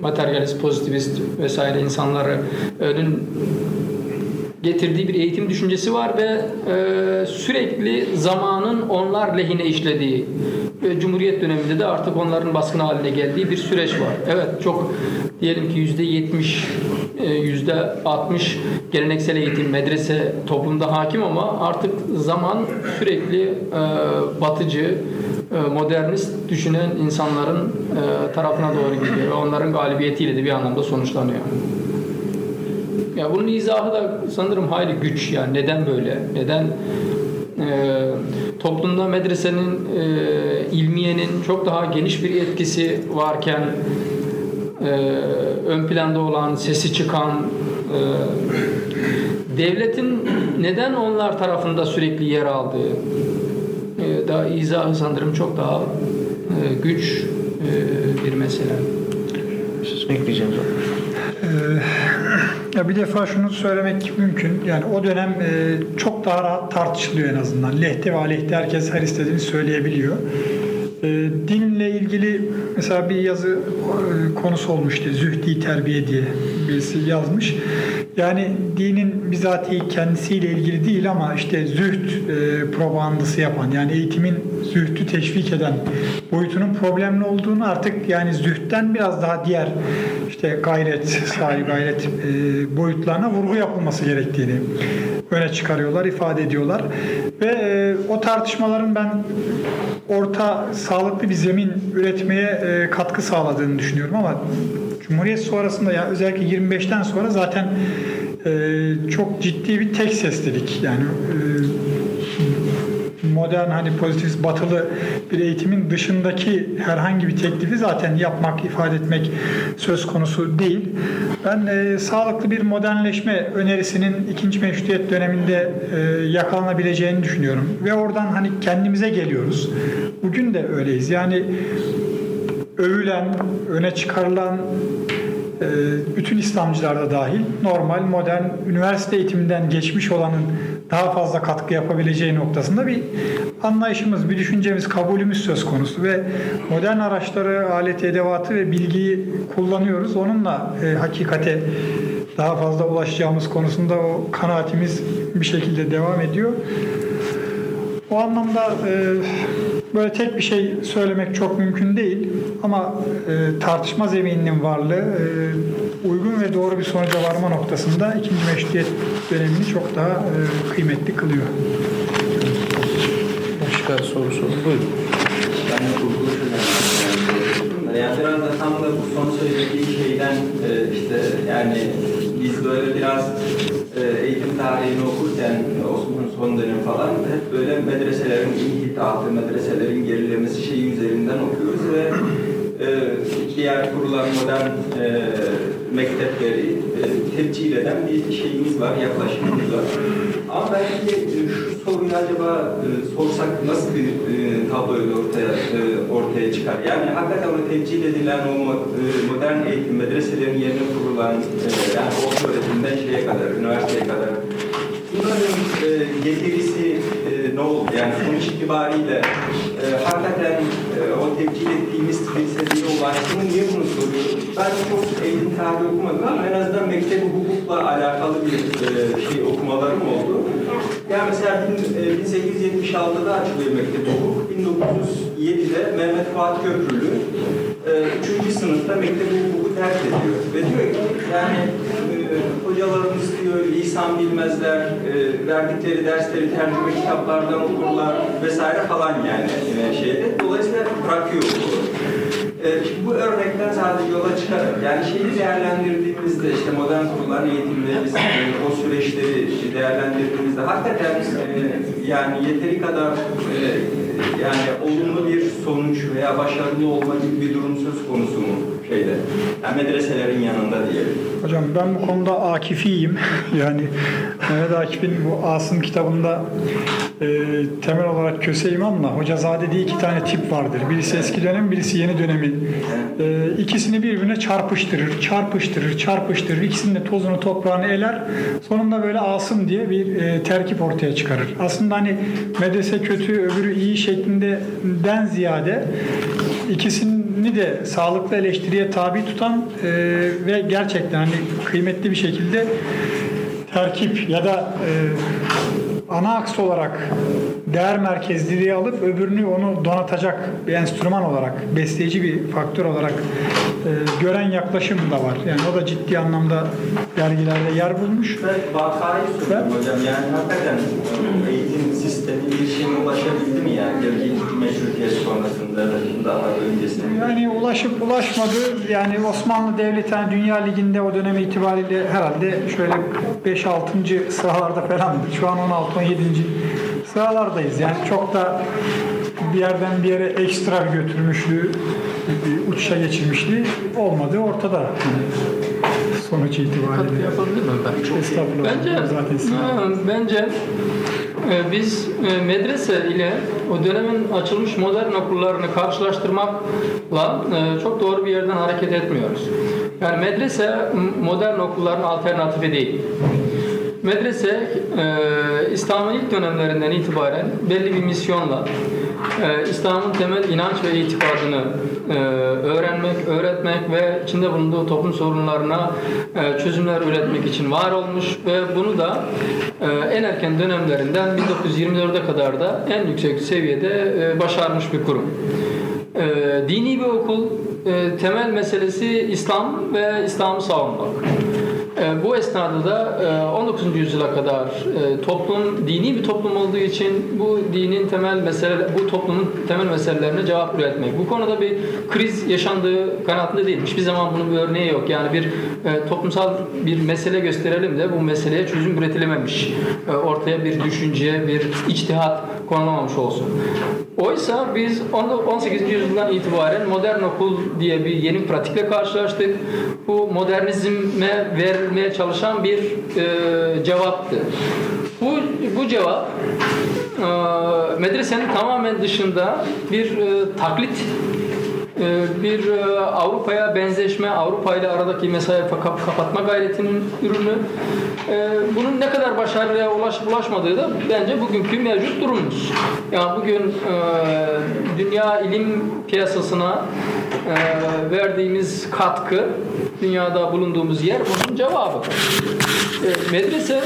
Speaker 1: materyalist, pozitivist vesaire insanları önün getirdiği bir eğitim düşüncesi var ve e, sürekli zamanın onlar lehine işlediği ve Cumhuriyet döneminde de artık onların baskın haline geldiği bir süreç var. Evet çok diyelim ki yüzde yetmiş, e, yüzde altmış geleneksel eğitim, medrese toplumda hakim ama artık zaman sürekli e, batıcı, e, modernist düşünen insanların tarafına doğru gidiyor ve onların galibiyetiyle de bir anlamda sonuçlanıyor. Ya bunun izahı da sanırım hayli güç yani neden böyle? Neden e, toplumda medresenin e, ilmiyenin çok daha geniş bir etkisi varken e, ön planda olan, sesi çıkan e, devletin neden onlar tarafında sürekli yer aldığı e, daha izahı sanırım çok daha e, güç e, bir mesele.
Speaker 2: Siz mi ekleyeceksiniz?
Speaker 3: Ee, ya bir defa şunu söylemek mümkün. Yani o dönem e, çok daha rahat tartışılıyor en azından. Lehte ve aleyhte herkes her istediğini söyleyebiliyor. E, dinle ilgili mesela bir yazı e, konusu olmuştu. Zühdi terbiye diye birisi yazmış. Yani dinin bizatihi kendisiyle ilgili değil ama işte zühd e, propagandası yapan yani eğitimin zühdü teşvik eden boyutunun problemli olduğunu artık yani zühtten biraz daha diğer işte gayret, sahi gayret e, boyutlarına vurgu yapılması gerektiğini öne çıkarıyorlar, ifade ediyorlar. Ve e, o tartışmaların ben orta sağlıklı bir zemin üretmeye e, katkı sağladığını düşünüyorum ama Cumhuriyet sonrasında ya özellikle 25'ten sonra zaten e, çok ciddi bir tek seslilik yani e, modern hani pozitif batılı bir eğitimin dışındaki herhangi bir teklifi zaten yapmak, ifade etmek söz konusu değil. Ben e, sağlıklı bir modernleşme önerisinin ikinci meşrutiyet döneminde e, yakalanabileceğini düşünüyorum. Ve oradan hani kendimize geliyoruz. Bugün de öyleyiz. Yani övülen, öne çıkarılan e, bütün İslamcılar da dahil normal, modern, üniversite eğitiminden geçmiş olanın daha fazla katkı yapabileceği noktasında bir anlayışımız, bir düşüncemiz, kabulümüz söz konusu ve modern araçları, alet, edevatı ve bilgiyi kullanıyoruz. Onunla e, hakikate daha fazla ulaşacağımız konusunda o kanaatimiz bir şekilde devam ediyor. O anlamda e, böyle tek bir şey söylemek çok mümkün değil ama e, tartışma zemininin varlığı e, uygun ve doğru bir sonuca varma noktasında ikinci meşrutiyet dönemini çok daha e, kıymetli kılıyor. Başka
Speaker 2: Başka sorusu buyurun.
Speaker 7: Ben de kurtuluş üzerine yani biraz da tam da bu son söylediği şeyden e, işte yani biz böyle biraz e, eğitim tarihini okurken Osmanlı son dönem falan hep böyle medreselerin inhitafı, medreselerin gerilemesi şeyi üzerinden okuyoruz ve e, diğer kurulan modern e, mektepleri e, tebcil eden bir şeyimiz var, yaklaşımımız var. Ama belki e, şu soruyu acaba e, sorsak nasıl bir e, tabloyla ortaya e, ortaya çıkar? Yani hakikaten o tebcil edilen o e, modern eğitim medreselerin yerine kurulan yani orta öğretimden şeye kadar, üniversiteye kadar bunların e, getirisi ne oldu? Yani sonuç itibariyle hakikaten o tebcil ettiğimiz seviyeye ulaştı mı? Niye bunu soruyorum? Ben çok eğitim tarihi okumadım ama en azından mektebi hukukla alakalı bir e, şey okumalarım oldu. Yani mesela bin- e, 1876'da açılıyor mektebi hukuk. 1907'de Mehmet Fuat Köprülü e, 3. sınıfta mektebi hukuku terk ediyor. Ve diyor ki yani e, hocalarımız diyor lisan bilmezler, e, verdikleri dersleri tercüme kitaplardan okurlar vesaire falan yani e, şeyde. Dolayısıyla bırakıyor okulu. E, şimdi bu örnekten sadece yola çıkarak yani şeyi değerlendirdiğimizde işte modern kurulan eğitimlerimiz, e, o süreçleri değerlendirdiğimizde hakikaten e, yani yeteri kadar e, yani olumlu bir sonuç veya başarılı olma gibi bir durum söz konusu mu şeyde? Yani medreselerin yanında diyelim.
Speaker 3: Hocam ben bu konuda Akifiyim. yani Mehmet Akif'in bu Asım kitabında e, temel olarak Köse İmam'la Hocazade diye iki tane tip vardır. Birisi eski dönem, birisi yeni dönemi. E, ikisini birbirine çarpıştırır, çarpıştırır, çarpıştırır. İkisinin de tozunu toprağını eler. Sonunda böyle Asım diye bir e, terkip ortaya çıkarır. Aslında hani medrese kötü, öbürü iyi şeklindeden ziyade ikisini de sağlıklı eleştiriye tabi tutan e, ve gerçekten hani kıymetli bir şekilde terkip ya da e, ana aks olarak değer merkezliliği alıp öbürünü onu donatacak bir enstrüman olarak, besleyici bir faktör olarak e, gören yaklaşım da var. Yani o da ciddi anlamda dergilerde yer bulmuş.
Speaker 7: Ve vakayı söylüyorum hocam yani hakikaten eğitim bir şeye ulaşabildi mi yani? Gerçi meşrutiyet sonrasında da daha öncesinde.
Speaker 3: Yani ulaşıp ulaşmadı. Yani Osmanlı Devleti hani Dünya Ligi'nde o dönem itibariyle herhalde şöyle 5-6. sıralarda falandı. Şu an 16-17. sıralardayız. Yani çok da bir yerden bir yere ekstra bir götürmüşlüğü, bir uçuşa geçirmişliği olmadı ortada. Sonuç
Speaker 1: Katkı
Speaker 3: itibariyle.
Speaker 1: yapabilir miyim ben?
Speaker 3: Estağfurullah.
Speaker 1: Bence Ha, bence e, biz e, medrese ile o dönemin açılmış modern okullarını karşılaştırmakla e, çok doğru bir yerden hareket etmiyoruz. Yani medrese modern okulların alternatifi değil. Medrese e, İslam'ın ilk dönemlerinden itibaren belli bir misyonla e, İslam'ın temel inanç ve itikadını e, öğrenmek, öğretmek ve içinde bulunduğu toplum sorunlarına e, çözümler üretmek için var olmuş ve bunu da e, en erken dönemlerinden 1924'e kadar da en yüksek seviyede başarmış bir kurum. Dini bir okul, temel meselesi İslam ve İslam'ı savunmak. E, Bu esnada da e, 19. yüzyıla kadar e, toplum dini bir toplum olduğu için bu dinin temel mesele bu toplumun temel meselelerine cevap üretmek. Bu konuda bir kriz yaşandığı kanaatinde değilim. Hiçbir zaman bunun bir örneği yok. Yani bir e, toplumsal bir mesele gösterelim de bu meseleye çözüm üretilememiş. E, Ortaya bir düşünce, bir içtihat konulamamış olsun. Oysa biz 18. yüzyıldan itibaren modern okul diye bir yeni pratikle karşılaştık. Bu modernizme verilmeye çalışan bir e, cevaptı. Bu, bu cevap e, medresenin tamamen dışında bir e, taklit bir e, Avrupa'ya benzeşme, Avrupa ile aradaki mesafeyi kap- kapatma gayretinin ürünü. E, Bunun ne kadar başarıya ulaşıp ulaşmadığı da bence bugünkü mevcut durumumuz. Yani bugün e, dünya ilim piyasasına e, verdiğimiz katkı, dünyada bulunduğumuz yer bunun cevabı. Medrese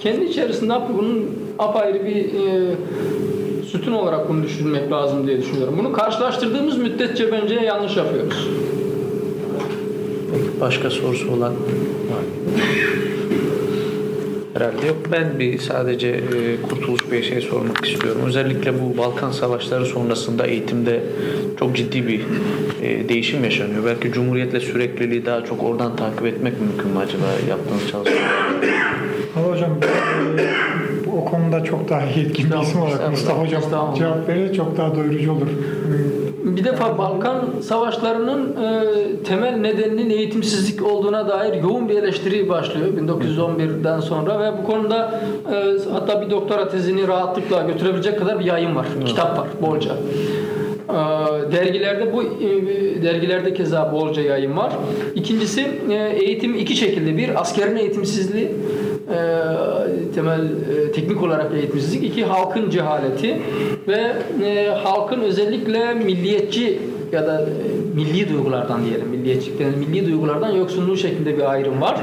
Speaker 1: kendi içerisinde bunun apayrı bir sütun olarak bunu düşünmek lazım diye düşünüyorum. Bunu karşılaştırdığımız müddetçe bence yanlış yapıyoruz.
Speaker 2: Peki başka sorusu olan var mı? herhalde yok. Ben bir sadece e, Kurtuluş Bey'e şey sormak istiyorum. Özellikle bu Balkan Savaşları sonrasında eğitimde çok ciddi bir e, değişim yaşanıyor. Belki Cumhuriyet'le sürekliliği daha çok oradan takip etmek mümkün mü acaba yaptığınız çalışmalarda?
Speaker 3: Hocam e, o konuda çok daha yetkin bir isim olarak Mustafa hocam
Speaker 1: estağfurullah.
Speaker 3: cevap verir çok daha doyurucu olur.
Speaker 1: Bir defa Balkan savaşlarının e, temel nedeninin eğitimsizlik olduğuna dair yoğun bir eleştiri başlıyor 1911'den sonra ve bu konuda e, hatta bir doktora tezini rahatlıkla götürebilecek kadar bir yayın var, kitap var bolca. E, dergilerde bu e, dergilerde keza bolca yayın var. İkincisi e, eğitim iki şekilde. Bir askerin eğitimsizliği e, temel e, teknik olarak eğitimsizlik. iki halkın cehaleti ve e, halkın özellikle milliyetçi ya da e, milli duygulardan diyelim milliyetçilikten milli duygulardan yoksunluğu şeklinde bir ayrım var.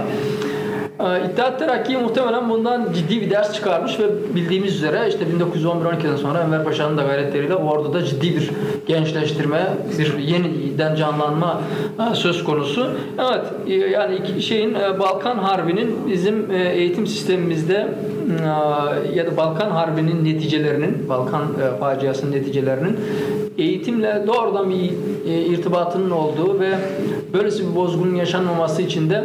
Speaker 1: Ee, İttihat Terakki muhtemelen bundan ciddi bir ders çıkarmış ve bildiğimiz üzere işte 1911-12'den sonra Enver Paşa'nın da gayretleriyle orduda ciddi bir gençleştirme, bir yeniden canlanma e, söz konusu. Evet e, yani şeyin e, Balkan Harbi'nin bizim eğitim sistemimizde ya da Balkan Harbi'nin neticelerinin, Balkan faciasının neticelerinin eğitimle doğrudan bir irtibatının olduğu ve böylesi bir bozgunun yaşanmaması için de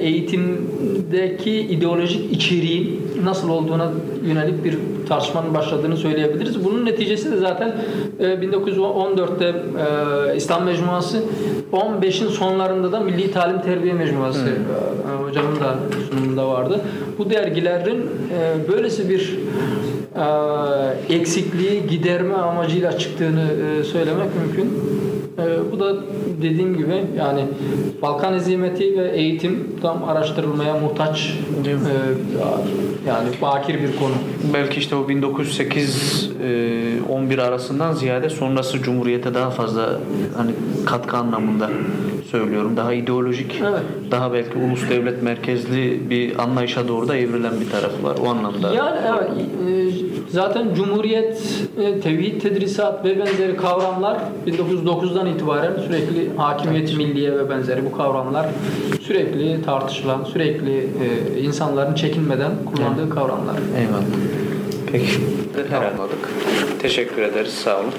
Speaker 1: eğitimdeki ideolojik içeriğin nasıl olduğuna yönelik bir tartışmanın başladığını söyleyebiliriz. Bunun neticesi de zaten e, 1914'te e, İslam Mecmuası 15'in sonlarında da Milli Talim Terbiye Mecmuası e, hocamın da sunumunda vardı. Bu dergilerin e, böylesi bir e, eksikliği giderme amacıyla çıktığını e, söylemek mümkün. E, bu da dediğim gibi yani Balkan hizmeti ve eğitim tam araştırılmaya muhtaç e, yani bakir bir konu.
Speaker 2: Belki işte o 1908 e, 11 arasından ziyade sonrası Cumhuriyete daha fazla hani katkı anlamında söylüyorum. Daha ideolojik,
Speaker 1: Evet.
Speaker 2: daha belki ulus devlet merkezli bir anlayışa doğru da evrilen bir tarafı var. O anlamda.
Speaker 1: Yani evet, e, zaten Cumhuriyet, e, tevhid, tedrisat ve benzeri kavramlar 1909'dan itibaren sürekli hakimiyet milliye ve benzeri bu kavramlar sürekli tartışılan, sürekli e, insanların çekinmeden kullandığı kavramlar.
Speaker 2: Eyvallah. Peki. Her anladık. Teşekkür ederiz. Sağ olun.